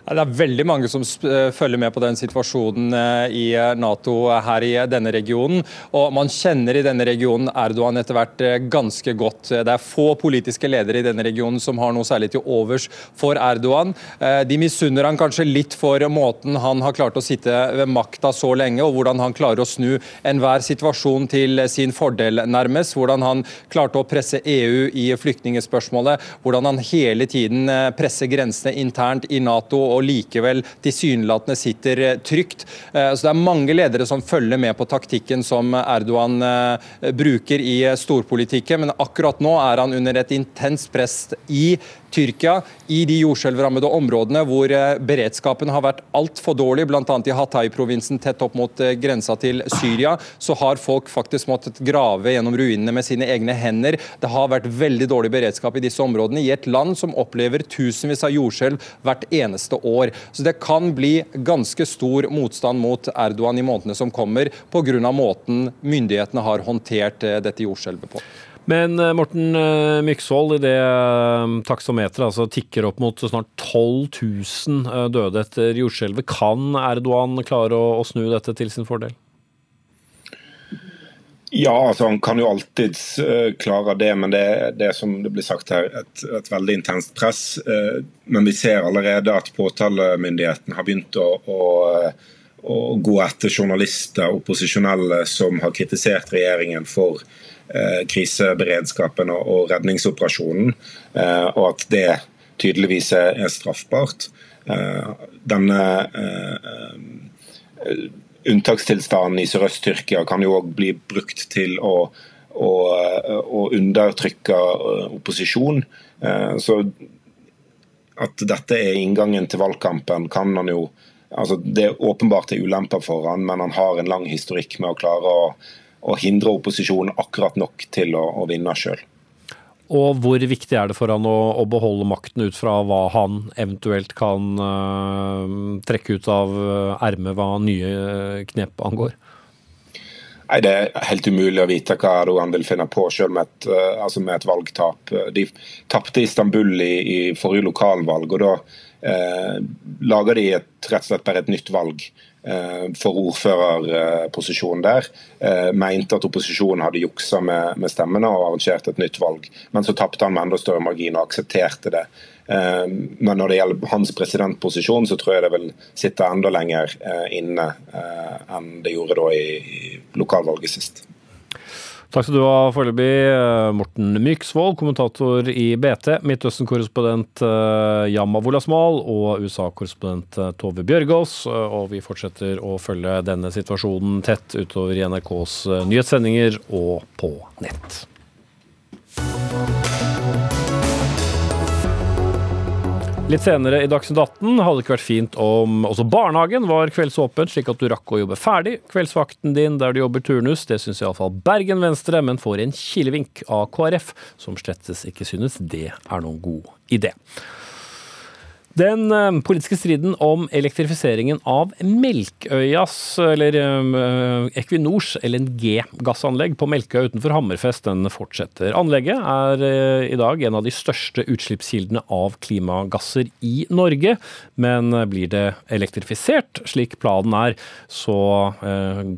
Det er veldig mange som eh, følger med på den situasjonen eh, i eh, Nato her i denne regionen. Og man kjenner i denne regionen Erdogan etter hvert ganske godt. Det er få politiske ledere i denne regionen som har noe særlig til overs for Erdogan. De misunner han kanskje litt for måten han har klart å sitte ved makta så lenge, og hvordan han klarer å snu enhver situasjon til sin fordel, nærmest. Hvordan han klarte å presse EU i flyktningspørsmålet. Hvordan han hele tiden presser grensene internt i Nato. Og likevel tilsynelatende sitter eh, trygt. Eh, så Det er mange ledere som følger med på taktikken som Erdogan eh, bruker i storpolitikken, men akkurat nå er han under et intenst press i Tyrkia, i de jordskjelvrammede områdene hvor beredskapen har vært altfor dårlig, bl.a. i Hatay-provinsen tett opp mot grensa til Syria, så har folk faktisk måttet grave gjennom ruinene med sine egne hender. Det har vært veldig dårlig beredskap i disse områdene, i et land som opplever tusenvis av jordskjelv hvert eneste år år. Så det kan bli ganske stor motstand mot Erdogan i månedene som kommer, pga. måten myndighetene har håndtert eh, dette jordskjelvet på. Men eh, Morten eh, Myksvold, i det taksameteret altså tikker opp mot snart 12 000 døde etter jordskjelvet, kan Erdogan klare å snu dette til sin fordel? Ja, altså han kan jo alltids uh, klare det, men det, det er som det blir sagt her, et, et veldig intenst press. Uh, men vi ser allerede at påtalemyndigheten har begynt å, å, å gå etter journalister, opposisjonelle, som har kritisert regjeringen for kriseberedskapen og, redningsoperasjonen, og at det tydeligvis er, straffbart. denne unntakstilstanden i Sørøst-Tyrkia kan jo òg bli brukt til å, å, å undertrykke eh, opposisjon. Eh, så at dette er inngangen til valgkampen, kan han jo altså Det er åpenbart er ulemper for han, men han har en lang historikk med å klare å, å hindre opposisjonen akkurat nok til å, å vinne sjøl. Og hvor viktig er det for han å, å, beholde makten ut fra hva han eventuelt kan uh, trekke ut av eh, ermet hva nye knep angår? Nei, Det er helt umulig å vite hva Erdogan vil finne på, selv med et, altså med et valgtap. De tapte Istanbul i, i forrige lokalvalg, og da eh, lager de et, rett og slett bare et nytt valg. Eh, for ordførerposisjonen der, eh, mente at opposisjonen hadde juksa med, stemmene og arrangert et nytt valg. Men så tapte han med enda større margin og aksepterte det. Eh, men når det gjelder hans presidentposisjon, så tror jeg det vil sitte enda lenger inne enn det gjorde da i lokalvalget sist. Takk skal du ha foreløpig, eh, Morten Myksvold, kommentator i BT, Midtøsten-korrespondent eh, Yamma Wolasmal og USA-korrespondent eh, Tove Bjørgaas. Og vi fortsetter å følge denne situasjonen tett utover i NRKs nyhetssendinger og på nett. Litt senere i Dagsnytt 18 hadde det ikke vært fint om også barnehagen var kveldsåpent, slik at du rakk å jobbe ferdig kveldsvakten din der du jobber turnus. Det syns iallfall Bergen Venstre, men får en kilevink av KrF, som slettes ikke synes det er noen god idé. Den eh, politiske striden om elektrifiseringen av Melkøyas, eller eh, Equinors LNG-gassanlegg på Melkøya utenfor Hammerfest, den fortsetter. Anlegget er eh, i dag en av de største utslippskildene av klimagasser i Norge. Men blir det elektrifisert, slik planen er, så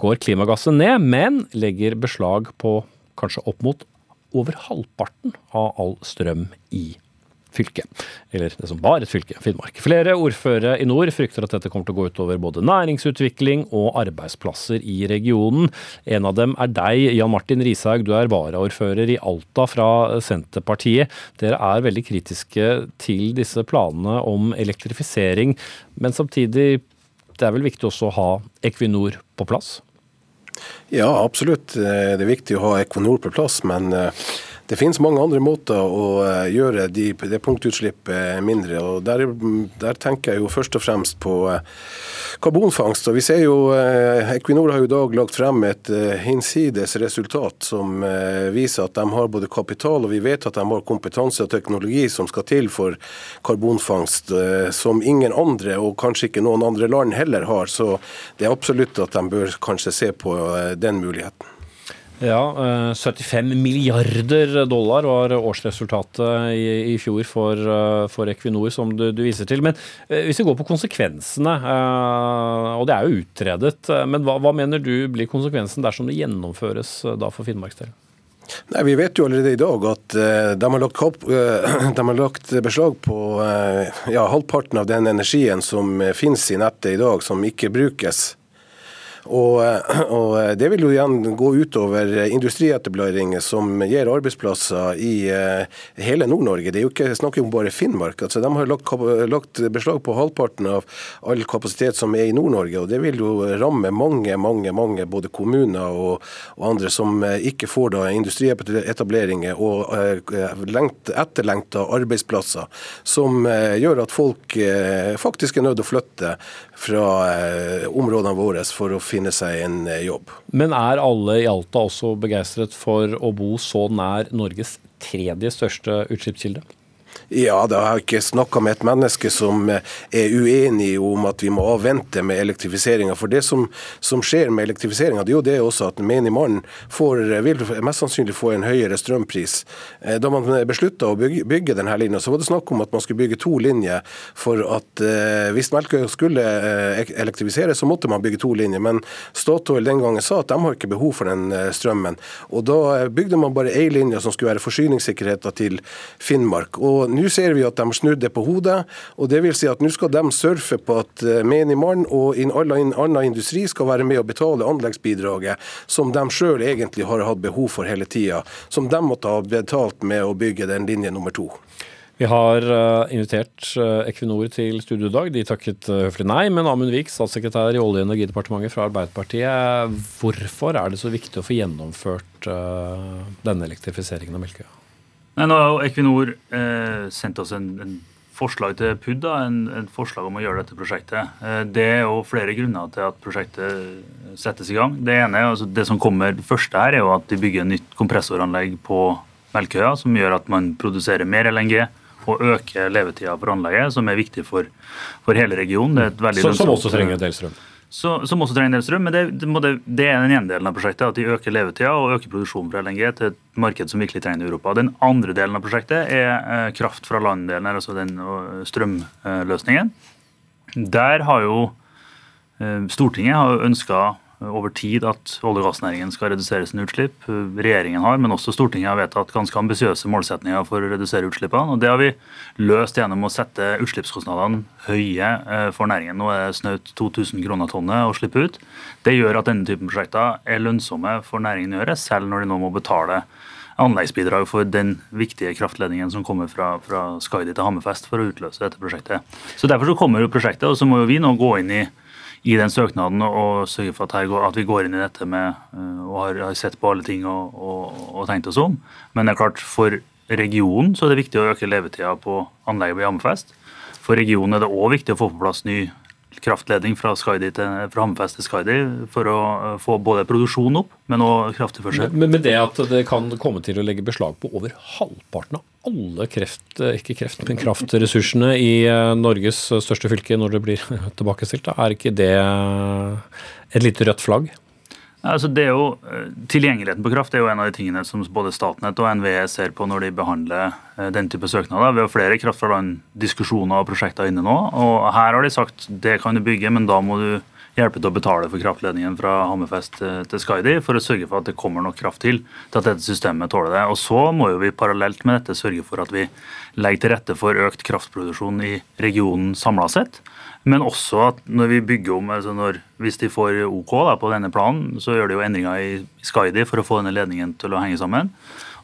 går klimagasset ned, men legger beslag på kanskje opp mot over halvparten av all strøm i Norge fylke. Eller det som var et fylke, Finnmark. Flere ordførere i nord frykter at dette kommer til å gå utover både næringsutvikling og arbeidsplasser i regionen. En av dem er deg, Jan Martin Rishaug. Du er varaordfører i Alta fra Senterpartiet. Dere er veldig kritiske til disse planene om elektrifisering, men samtidig det er vel viktig også å ha Equinor på plass? Ja, absolutt. Det er viktig å ha Equinor på plass, men det finnes mange andre måter å eh, gjøre de, det punktutslippet mindre. og der, der, tenker jeg jo først og fremst på eh, karbonfangst. og vi ser jo eh, Equinor har jo i dag lagt frem et hinsides resultat som viser at de har både kapital og vi vet at de har kompetanse og teknologi som skal til for karbonfangst, som ingen andre, og kanskje ikke noen andre land heller har. Så det er absolutt at de bør kanskje se på den muligheten. Ja, 75 eh, milliarder dollar var årsresultatet i, i fjor for, eh, for, Equinor, som du, du, viser til. Men eh, hvis vi går på konsekvensene, og det er jo utredet, men hva, hva mener du blir konsekvensen dersom det gjennomføres da for Finnmarks del? Nei, Vi vet jo allerede i dag at de, har lagt, uh, de, har lagt, beslag på ja, halvparten av den energien som finnes i nettet i dag, som ikke brukes. Og, og, Det vil jo igjen gå utover industrietableringer som gir arbeidsplasser i uh, hele Nord-Norge. Det er jo ikke snakk om bare Finnmark. Altså, de har lagt, lagt, beslag på halvparten av all kapasitet som er i Nord-Norge. og Det vil jo ramme mange mange, mange både kommuner og, og andre som ikke får da industrietableringer og lengt, etterlengta arbeidsplasser, som gjør at folk faktisk er nødt til å flytte fra områdene våre for å seg en eh, jobb. Men er alle i Alta også begeistret for å bo så nær Norges tredje største utslippskilde? Ja, da har jeg ikke snakka med et menneske som eh, er uenig om at vi må avvente med elektrifiseringa. For det som, som skjer med elektrifiseringa, det er jo det også at menigmannen vil mest sannsynlig få en høyere strømpris. Eh, da man beslutta å bygge, bygge denne linja, så var det snakk om at man skulle bygge to linjer. For at eh, hvis Melkøya skulle elektrifisere, så måtte man bygge to linjer. Men Statoil den gangen sa at de har ikke behov for den strømmen. Og da bygde man bare ei linje som skulle være forsyningssikkerheten til Finnmark. Og nå ser vi at de har snudd det på hodet. og det vil si at Nå skal de surfe på at eh, menigmann og annen industri skal være med å betale anleggsbidraget som de sjøl egentlig har hatt behov for hele tida. Som de måtte ha betalt med å bygge den linje nummer to. Vi har uh, invitert uh, Equinor til studio i dag. De takket høflig nei. Men Amund Vik, statssekretær i Olje- og energidepartementet fra Arbeiderpartiet. Hvorfor er det så viktig å få gjennomført denne elektrifiseringen av Melkøya? Nei, nå har jo Equinor eh, sendt oss en, en, forslag til PUD, en, en, forslag om å gjøre dette prosjektet. Eh, det er jo flere grunner til at prosjektet settes i gang. Det ene, altså det som kommer første her, er jo at de bygger et nytt kompressoranlegg på Melkøya, som gjør at man produserer mer LNG og øker levetida for anlegget, som er viktig for, for hele regionen. Det er et veldig så, som også trenger en del strøm? Som også trenger en del strøm. Men det, det, det, er den ene delen av prosjektet, at de øker levetida og øker produksjonen fra LNG til et marked som virkelig trenger Europa. Den andre delen av prosjektet er eh, kraft fra land-delen, altså den strømløsningen. Der har jo eh, Stortinget ønska over tid at olje- og gassnæringen skal redusere sine utslipp. Regjeringen har, men også Stortinget har vedtatt ganske ambisiøse målsetninger for å redusere utslippene. og Det har vi løst gjennom å sette utslippskostnadene høye eh, for næringen. Nå er det snaut 2000 kroner tonnet å slippe ut. Det gjør at denne typen prosjekter er lønnsomme for næringen å gjøre, selv når de nå må betale anleggsbidrag for den viktige kraftledningen som kommer fra, fra Skaidi til Hammerfest for å utløse dette prosjektet. Så Derfor så kommer jo prosjektet, og så må jo vi nå gå inn i i den søknaden og sørge for at, går, at, vi går inn i dette med eh, og har, har sett på alle ting og, og, og, tenkt oss om. Men det er klart, for regionen så er det viktig å øke levetida på anlegget på Jammerfest. For regionen er det òg viktig å få på plass ny kraftledning fra, Skaidi til, fra Hammerfest til Skaidi for å eh, få både produksjonen opp, men òg krafttilførsel. Men med det at det kan komme til å legge beslag på over halvparten av alle kreft, eh, ikke kreft, men kraftressursene i eh, Norges største fylke når det blir tilbakestilt, er ikke det et lite rødt flagg? Altså det er jo, Tilgjengeligheten på kraft er jo en av de tingene som både Statnett og NVE ser på når de behandler den type søknader. Vi har flere kraft fra land-diskusjoner og prosjekter inne nå. og Her har de sagt det kan du bygge, men da må du hjelpe til å betale for kraftledningen fra Hammerfest til Skaidi for å sørge for at det kommer nok kraft til til at dette systemet tåler det. Og Så må jo vi parallelt med dette sørge for at vi legger til rette for økt kraftproduksjon i regionen samla sett. Men også at når vi bygger om, altså når, hvis de får OK da, på denne planen, så gjør de jo endringer i Skaidi for å få denne ledningen til å henge sammen.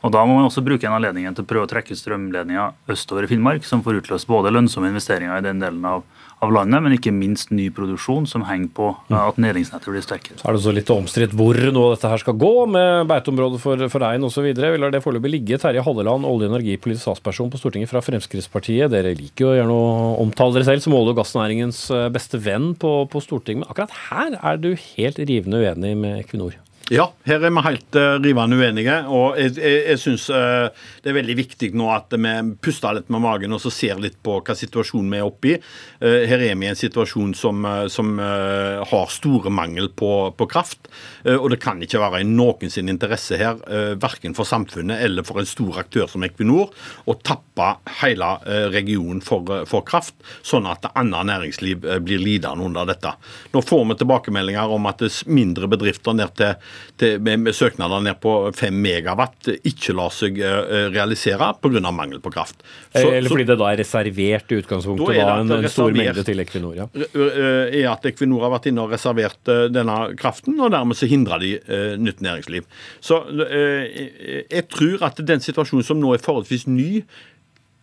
Og Da må man også bruke en anledningen til å prøve å trekke strømledninga østover i Finnmark, som får utløst både lønnsomme investeringer i den delen av, av landet, men ikke minst ny produksjon som henger på at næringsnettet blir sterkere. Så er det så litt omstridt hvor nå dette her skal gå, med beiteområder for, for rein osv. Vi lar det foreløpig ligge. Terje Halleland, olje- og energipolitisk statsperson på Stortinget fra Fremskrittspartiet. Dere liker jo gjerne å omtale dere selv som olje- og gassnæringens beste venn på, på Stortinget, men akkurat her er du helt rivende uenig med Equinor? Ja, her er vi helt uh, rivende uenige. Og jeg, jeg, jeg syns uh, det er veldig viktig nå at vi puster litt med magen og så ser litt på hva situasjonen vi er oppe i. Uh, her er vi i en situasjon som, som har store mangel på, på kraft. og det kan ikke være i noen sin interesse her, uh, verken for samfunnet eller for en stor aktør som Equinor, å tappe hele regionen for, for, kraft, sånn at annet næringsliv blir lidende under dette. Nå får vi tilbakemeldinger om at mindre bedrifter ned til til, med, med, søknader ned på 5 megawatt ikke lar seg uh, realisere pga. mangel på kraft. Så, Eller fordi så, det da er reservert i utgangspunktet da, en, en stor mengde til Equinor? Ja. Er at Equinor har vært inne og reservert uh, denne kraften, og dermed så hindrer de uh, nytt næringsliv. Så jeg tror at den situasjonen som nå er forholdsvis ny,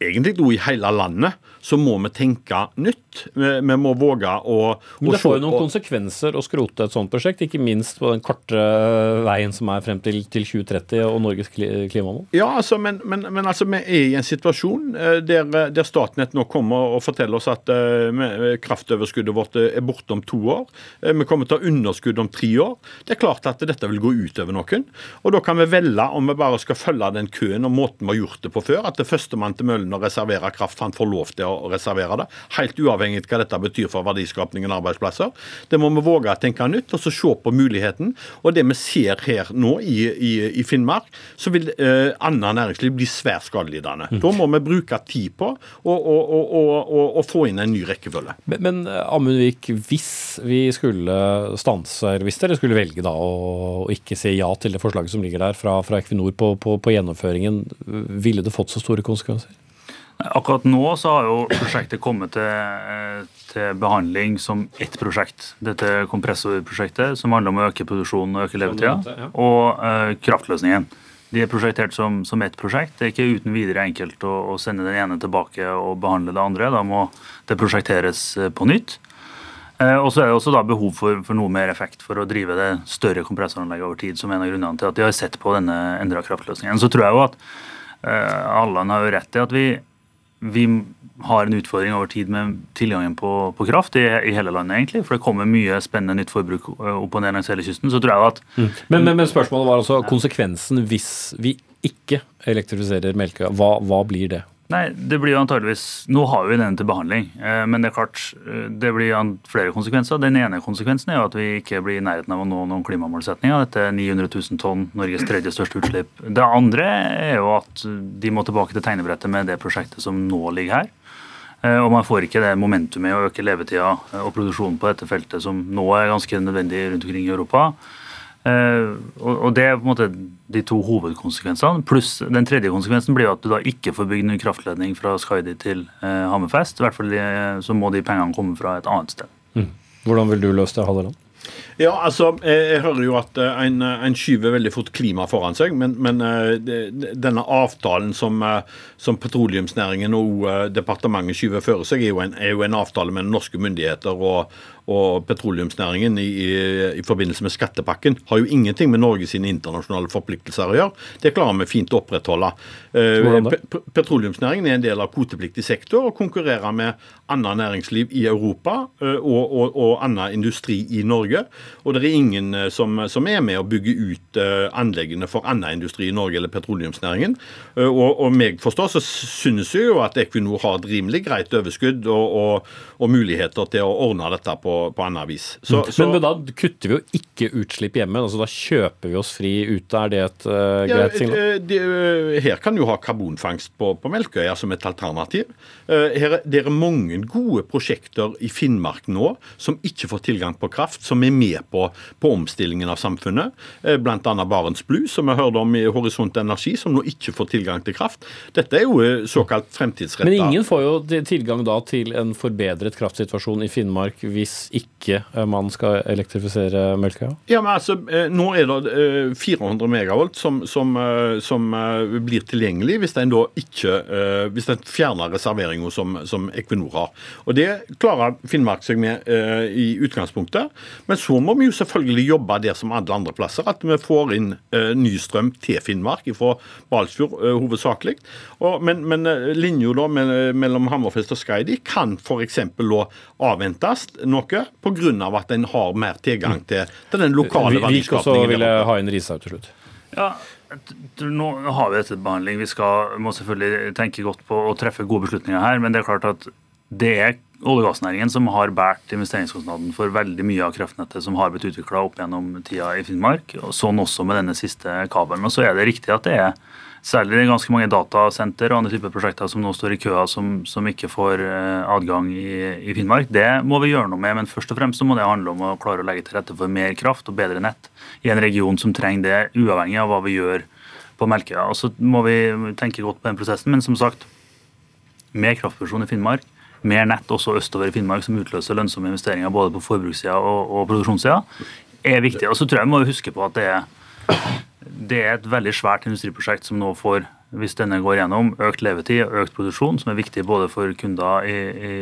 egentlig i hele landet, så må vi tenke nytt. Vi, må våge å, Men Det får jo noen konsekvenser å skrote et sånt prosjekt, ikke minst på den korte veien som er frem til, til 2030 og Norges klimamål? Ja, altså, men, men, men, altså, vi er i en situasjon eh, der, der Statnett nå kommer og forteller oss at uh, kraftoverskuddet vårt er borte om to år. Uh, vi kommer til å ha underskudd om tre år. Det er klart at dette vil gå utover noen. Og da kan vi velge om vi bare skal følge den køen og måten vi har gjort det på før. At det førstemann til møllen å reservere kraft, han får lov til å å reservere det. Helt uavhengig av hva dette betyr for verdiskapningen og arbeidsplasser. Det må vi våge å tenke nytt og så se på muligheten. Og det vi ser her nå i, i, i Finnmark, så vil eh, annet næringsliv bli svært skadelidende. Mm. Da må vi bruke tid på å få inn en ny rekkefølge. Men, men Amundvik, hvis vi skulle stanse, hvis dere skulle velge da å ikke si ja til det forslaget som ligger der fra, fra Equinor på, på, på gjennomføringen, ville det fått så store konsekvenser? Akkurat nå så har jo prosjektet kommet til, eh, til behandling som ett prosjekt. Dette kompressorprosjektet som handler om å øke produksjonen og øke levetida, og uh, kraftløsningen. De er prosjektert som, som ett prosjekt. Det er ikke uten videre enkelt å, å, sende den ene tilbake og behandle det andre. Da må det prosjekteres eh, på nytt. Uh, og så er det også da behov for, for, noe mer effekt for å drive det større kompressoranlegget over tid, som en av grunnene til at de har sett på denne endra kraftløsningen. Så tror jeg jo at uh, Allan har jo rett i at vi vi har en utfordring over tid med tilgangen på, på kraft i, i, hele landet, egentlig. For det kommer mye spennende nytt forbruk opp og ned langs hele kysten. Så tror jeg at mm. men, men, men, spørsmålet var altså konsekvensen hvis vi ikke elektrifiserer Melkøya. Hva, hva blir det? Nei, det blir jo antageligvis Nå har vi den til behandling, eh, men det er klart eh, det blir flere konsekvenser. Den ene konsekvensen er jo at vi ikke blir i nærheten av å nå noen klimamålsetninger. Dette er 900 000 tonn, Norges tredje største utslipp. Det andre er jo at de må tilbake til tegnebrettet med det prosjektet som nå ligger her. Eh, og man får ikke det momentumet å øke levetida og produksjonen på dette feltet som nå er ganske nødvendig rundt omkring i Europa. Eh, og Det er på en måte de to hovedkonsekvensene. Pluss den tredje konsekvensen blir at du da ikke får bygd ny kraftledning fra Skaidi til eh, Hammerfest. I hvert fall så må de pengene komme fra et annet sted. Mm. Hvordan vil du løse det, Halleland? Ja, altså, Jeg hører jo at eh, en, en skyver veldig fort klima foran seg, men, men denne avtalen som, som petroleumsnæringen og departementet skyver føre seg, er jo, en, er jo en avtale med norske myndigheter og, og petroleumsnæringen i, i, i, forbindelse med skattepakken, har jo ingenting med Norge sine internasjonale forpliktelser å gjøre. Det klarer vi fint å opprettholde. Eh, petroleumsnæringen er en del av kvotepliktig sektor og konkurrerer med annet næringsliv i Europa eh, og, og, og annen industri i Norge. Og det er ingen eh, som, som er med å bygge ut eh, anleggene for annen industri i Norge eller petroleumsnæringen. Eh, og, og meg forstår så synes jeg jo at Equinor har et rimelig greit overskudd og, og, og muligheter til å ordne dette på, på annet vis. Så, mm. så, men, men, da kutter vi jo ikke utslipp hjemme, altså da kjøper vi oss fri ute. Er det et uh, greit signal? Ja, det, her kan du ha karbonfangst på, på Melkøya som et alternativ. Uh, her, det er mange gode prosjekter i Finnmark nå som ikke får tilgang på kraft, som er med på, på omstillingen av samfunnet. Uh, Bl.a. Barents Blue, som vi hørte om i Horisont Energi, som nå ikke får tilgang til kraft. Dette er jo såkalt fremtidsretta. Men ingen får jo tilgang da til en forbedret kraftsituasjon i Finnmark hvis ikke eh, man skal elektrifisere Melkøya? Ja, men altså, eh, Nå er det 400 eh, megavolt som, som, som blir tilgjengelig hvis en da ikke hvis en fjerner reserveringa som, som, Equinor har. Og Det klarer Finnmark seg med i utgangspunktet. Men så må vi jo selvfølgelig jobbe der som alle andre plasser, at vi får inn ny strøm til Finnmark fra Balsfjord hovedsakelig. Men, men linja mellom Hammerfest og Skaidi kan f.eks. avventes noe pga. at en har mer tilgang til, til den lokale verdiskapningen. Vi vil ha inn Rishaug til slutt. Ja, nå har vi dette til behandling. Vi skal, må selvfølgelig tenke godt på å treffe gode beslutninger her. Men det er klart at det er olje- og gassnæringen som har båret investeringskostnaden for veldig mye av kraftnettet som har blitt utvikla opp gjennom tida i Finnmark. og Sånn også med denne siste kabelen. Og så er det riktig at det er Særlig ganske mange datasenter og andre typer prosjekter som nå står i køa, som, som ikke får eh, adgang i, i, Finnmark. Det må vi gjøre noe med, men først og fremst så må det handle om å klare å legge til rette for mer kraft og bedre nett i en region som trenger det, uavhengig av hva vi gjør på Melkøya. Og så må vi tenke godt på den prosessen, men som sagt, mer kraftproduksjon i Finnmark, mer nett også østover i Finnmark som utløser lønnsomme investeringer både på forbrukssida og, og produksjonssida, er viktig. Og så tror jeg vi må huske på at det er det er et veldig svært industriprosjekt som nå får, hvis denne går gjennom, økt levetid og økt produksjon, som er viktig både for kunder i,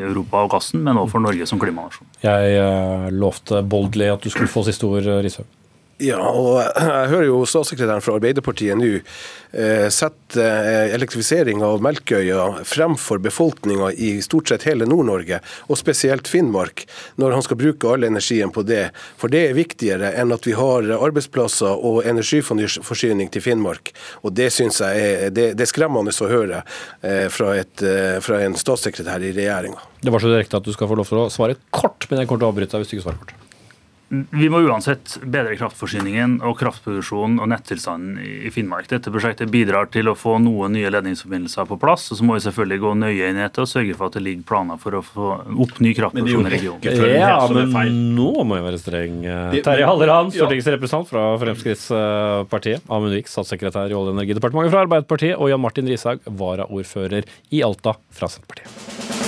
Europa og gassen, men også for Norge som klimanasjon. Jeg uh, lovte boldly at du skulle få siste ord, Rishaug. Ja, og jeg hører jo statssekretæren fra Arbeiderpartiet nå eh, sette eh, elektrifisering av Melkøya fremfor befolkninga i stort sett hele Nord-Norge, og spesielt Finnmark, når han skal bruke all energien på det. For det er viktigere enn at vi har arbeidsplasser og energiforsyning til Finnmark. Og det syns jeg er, det, det er skremmende å høre eh, fra, et, fra en statssekretær i regjeringa. Det var så direkte at du skal få lov til å svare kort, men jeg kommer til å avbryte deg hvis du ikke svarer kort. Vi må uansett bedre kraftforsyningen og kraftproduksjonen og nettilstanden i Finnmark. Dette prosjektet bidrar til å få noen nye ledningsforbindelser på plass. og Så må vi selvfølgelig gå nøye inn i dette og sørge for at det ligger planer for å få opp ny kraftproduksjon i regionen. Ja, men nå må jeg være streng. Terje Halleland, stortingsrepresentant fra Fremskrittspartiet. Amund Vik, statssekretær i Olje- og energidepartementet fra Arbeiderpartiet. Og Jan Martin Rishaug, varaordfører i Alta fra Senterpartiet.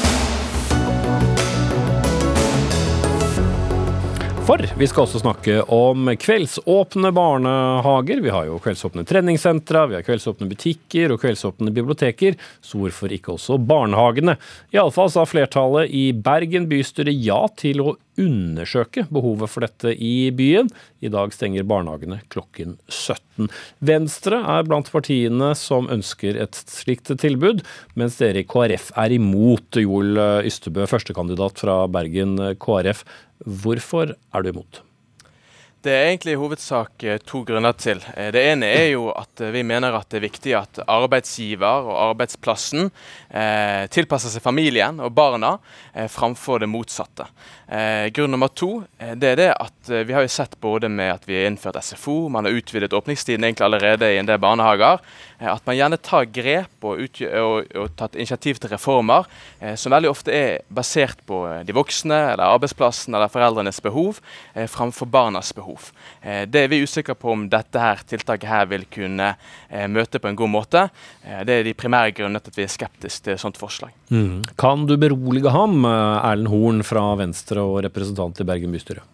For vi skal også snakke om kveldsåpne barnehager. Vi har jo kveldsåpne treningssentra, vi har kveldsåpne butikker og kveldsåpne biblioteker, så hvorfor ikke også barnehagene? Iallfall sa flertallet i Bergen bystyre ja til å undersøke behovet for dette i byen. I dag stenger barnehagene klokken 17. Venstre er blant partiene som ønsker et slikt tilbud, mens dere i KrF er imot. Joel Ystebø, førstekandidat fra Bergen KrF. Hvorfor er du imot? Det er egentlig i hovedsak eh, to grunner til. Eh, det ene er jo at eh, vi mener at det er viktig at arbeidsgiver og arbeidsplassen eh, tilpasser seg familien og barna eh, framfor det motsatte. Eh, grunn nummer to det er det at vi har jo sett både med at vi har innført SFO, man har utvidet åpningstiden egentlig allerede i en del barnehager, at man gjerne tar grep og, og, og tatt initiativ til reformer som veldig ofte er basert på de voksne eller arbeidsplassen eller foreldrenes behov framfor barnas behov. Eh, det er vi usikre på om dette her, tiltaket her vil kunne eh, møte på en god måte. Eh, det er de primære grunnene til at vi er skeptiske til et sånt forslag. Mm. Kan du berolige ham, Erlend Horn fra Venstre og representant i Bergen bystyre?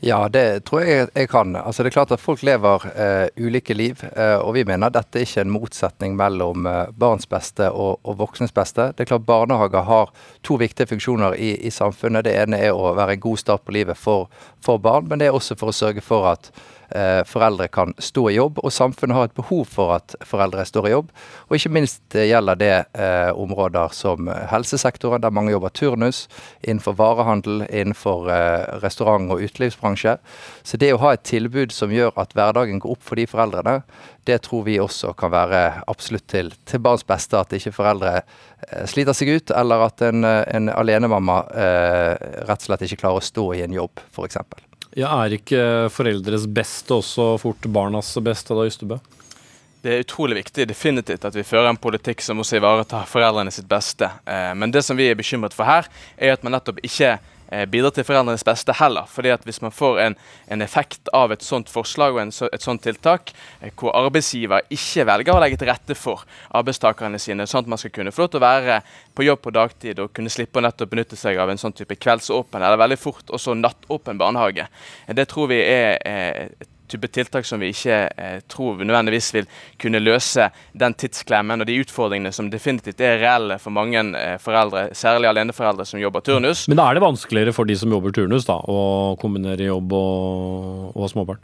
Ja, det tror jeg jeg kan. Altså Det er klart at folk lever eh, ulike liv, eh, og vi mener dette er ikke en motsetning mellom eh, barns beste og, og, voksnes beste. Det er klart Barnehager har to viktige funksjoner i, i, samfunnet. Det ene er å være en god start på livet for, for barn, men det er også for å sørge for at foreldre kan stå i jobb, og samfunnet har et behov for at foreldre står i jobb. Og ikke minst eh, gjelder det eh, områder som helsesektoren, der mange jobber turnus, innenfor varehandel, innenfor eh, restaurant- og utelivsbransje. Så det å ha et tilbud som gjør at hverdagen går opp for de foreldrene, det tror vi også kan være absolutt til, til barns beste. At ikke foreldre eh, sliter seg ut, eller at en, en alenemamma eh, rett og slett ikke klarer å stå i en jobb, f.eks. Ja, Er ikke foreldres beste også fort barnas beste, da, Ystebø? Det er utrolig viktig definitivt at vi fører en politikk som også ivaretar foreldrene sitt beste. Eh, men det som vi er bekymret for her, er at man nettopp ikke Eh, bidra til foreldrenes beste heller. fordi at Hvis man får en, en effekt av et sånt forslag og en, et sånt tiltak, eh, hvor arbeidsgiver ikke velger å legge til rette for arbeidstakerne sine, sånn at man skal kunne få lov til å være på jobb på dagtid og kunne slippe å nettopp benytte seg av en sånn type kveldsåpen eller veldig fort også nattåpen barnehage, eh, det tror vi er et type tiltak som vi ikke eh, tror nødvendigvis vil kunne løse den tidsklemmen og de utfordringene som definitivt er reelle for mange eh, foreldre, særlig aleneforeldre som jobber turnus. Men da er det vanskeligere for de som jobber turnus, da, å kombinere jobb og, og småbarn?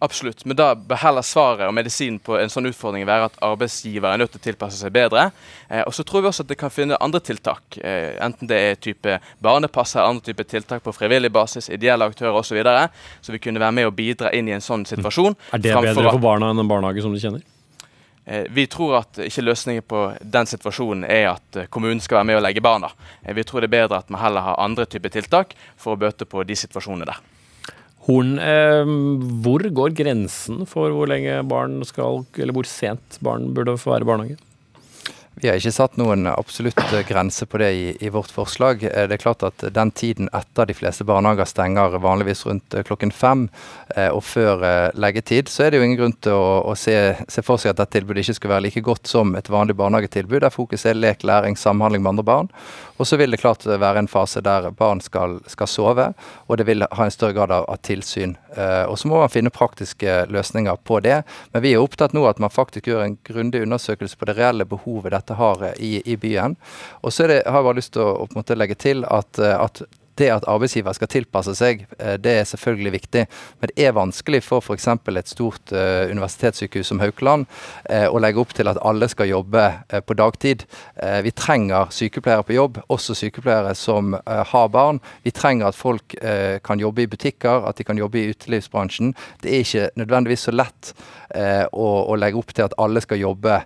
Absolutt, men da bør heller svaret og medisinen på en sånn utfordring være at arbeidsgiver er nødt til å tilpasse seg bedre. Eh, og så tror vi også at det kan finne andre tiltak, eh, enten det er type barnepass eller andre type tiltak på frivillig basis, ideelle aktører osv., så, videre, så vi kunne være med og bidra inn i en sånn situasjon. Er det bedre for barna enn en barnehage som de kjenner? Eh, vi tror at ikke løsningen på den situasjonen er at eh, kommunen skal være med og legge barna. Eh, vi tror det er bedre at man heller har andre typer tiltak for å bøte på de situasjonene der. Horn, eh, hvor går grensen for hvor lenge barn skal, eller hvor sent barn burde få være i barnehage? Vi har ikke satt noen absolutt grense på det i, i, vårt forslag. Eh, det er klart at Den tiden etter de fleste barnehager stenger vanligvis rundt eh, klokken fem eh, og før eh, leggetid, så er det jo ingen grunn til å, å se, se, for seg at dette tilbudet ikke skal være like godt som et vanlig barnehagetilbud, der fokus er lek, læring, samhandling med andre barn. Og så vil det klart være en fase der barn skal, skal sove, og det vil ha en større grad av, av tilsyn. Eh, og så må man finne praktiske løsninger på det. Men vi er opptatt nå at man faktisk gjør en grundig undersøkelse på det reelle behovet dette har eh, i, i byen. Og så har jeg bare lyst til å, å legge til at, eh, at det at arbeidsgiver skal tilpasse seg, eh, det er selvfølgelig viktig. Men det er vanskelig for f.eks. et stort uh, universitetssykehus som Haukeland uh, å legge opp til at alle skal jobbe på dagtid. vi trenger sykepleiere på jobb, også sykepleiere som har barn. Vi trenger at folk kan jobbe i butikker, at de kan jobbe i utelivsbransjen. Det er ikke nødvendigvis så lett å, og legge opp til at alle skal jobbe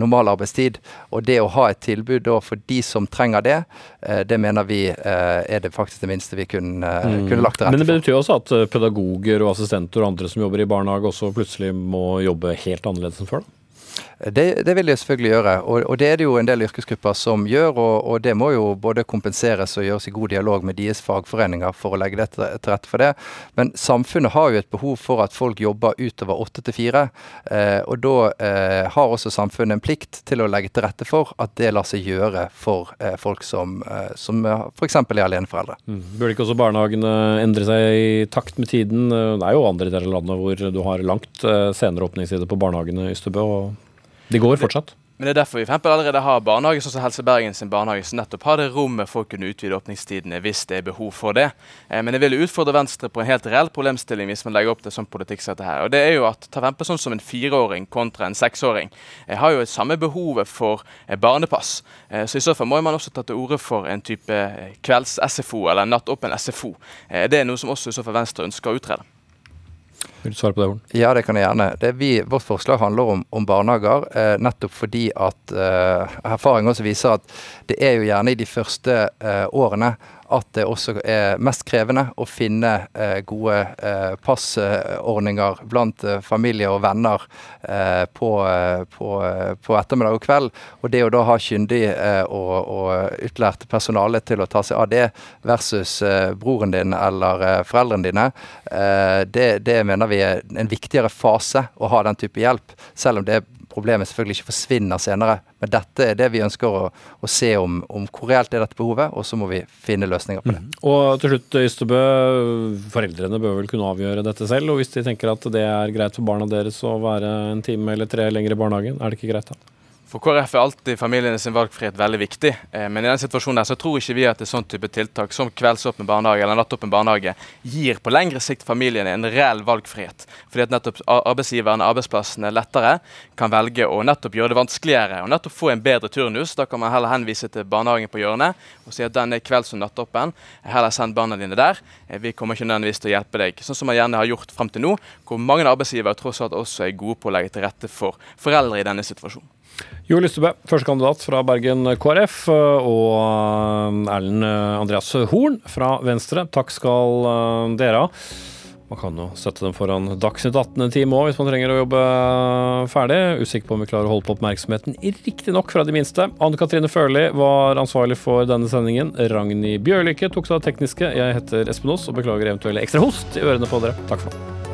normal arbeidstid. Og det å ha et tilbud for de som trenger det, det mener vi er det faktisk det minste vi kunne, mm. kunne lagt til rette for. Men det betyr også at eh, pedagoger og assistenter og andre som jobber i barnehage også plutselig må jobbe helt annerledes enn før? da? Det, det, vil de selvfølgelig gjøre, og, og, det er det jo en del yrkesgrupper som gjør. Og, og, det må jo både kompenseres og gjøres i god dialog med deres fagforeninger for å legge det til, rette for det. Men samfunnet har jo et behov for at folk jobber utover åtte til fire. Eh, og da eh, har også samfunnet en plikt til å legge til rette for at det lar seg gjøre for eh, folk som, eh, som f.eks. er aleneforeldre. Mm. Burde ikke også barnehagene endre seg i takt med tiden? Det er jo andre deler av landet hvor du har langt eh, senere åpningstider på barnehagene Ystebø. og det går fortsatt. Men det er derfor vi for allerede har barnehage, sånn som Helse Bergen sin barnehage, som nettopp har det rommet for å kunne utvide åpningstidene hvis det er behov for det. Eh, men jeg vil utfordre Venstre på en helt reell problemstilling hvis man legger opp til sånn politikk som dette her. Og det er jo at ta vempe sånn som en fireåring kontra en seksåring. Jeg har jo det samme behovet for eh, barnepass. Eh, så i så fall må man også ta til orde for en type eh, kvelds-SFO eller nattåpen SFO. Eh, det er noe som også i så fall Venstre ønsker å utrede. Vil du svare på det, Horn? Ja, det kan jeg gjerne. Vi, vårt forslag handler om, om barnehager, eh, nettopp fordi at eh, erfaring også viser at det er jo gjerne i de første eh, årene at det også er mest krevende å finne eh, gode eh, passordninger blant eh, familie og venner eh, på, eh, på, eh, på, ettermiddag og kveld. Og det å da ha kyndig og, og, utlært personale til å ta seg av det, versus broren din eller foreldrene dine, det, det, mener vi er en viktigere fase å ha den type hjelp. Selv om det problemet selvfølgelig ikke forsvinner senere. Men dette er det vi ønsker å, å se om, om hvor reelt er dette behovet, og så må vi finne løsninger på det. Mm. Og til slutt, Ystebø. Foreldrene bør vel kunne avgjøre dette selv. Og hvis de tenker at det er greit for barna deres å være en time eller tre lenger i barnehagen, er det ikke greit da? For KrF er alltid familiene sin valgfrihet veldig viktig. Eh, men i den situasjonen der så tror ikke vi at er sånn type tiltak som kveldsåpen barnehage eller nattåpen barnehage gir på lengre sikt familiene en reell valgfrihet. Fordi at nettopp arbeidsgiverne, arbeidsplassene lettere kan velge å nettopp gjøre det vanskeligere og nettopp få en bedre turnus. Da kan man heller henvise til barnehagen på hjørnet og si at den er kvelds- og nattåpen. Heller send barna dine der. Eh, vi kommer ikke nødvendigvis til å hjelpe deg. Sånn som man gjerne har gjort frem til nå, hvor mange arbeidsgivere tross alt også er gode på å legge til rette for foreldre i denne situasjonen. Jo Lystebø, førstekandidat fra Bergen KrF, og eh, Erlend Andreas Horn fra Venstre. Takk skal eh, dere ha. Man kan jo sette dem foran Dagsnytt 18 en time òg, hvis man trenger å jobbe ferdig. Usikker på om vi klarer å holde på oppmerksomheten, riktignok fra de minste. Anne Katrine Førli var ansvarlig for denne sendingen. Ragnhild Bjørlykke tok seg av tekniske. Jeg heter Espen Aas og beklager eventuelle ekstra host i ørene på dere. Takk for nå.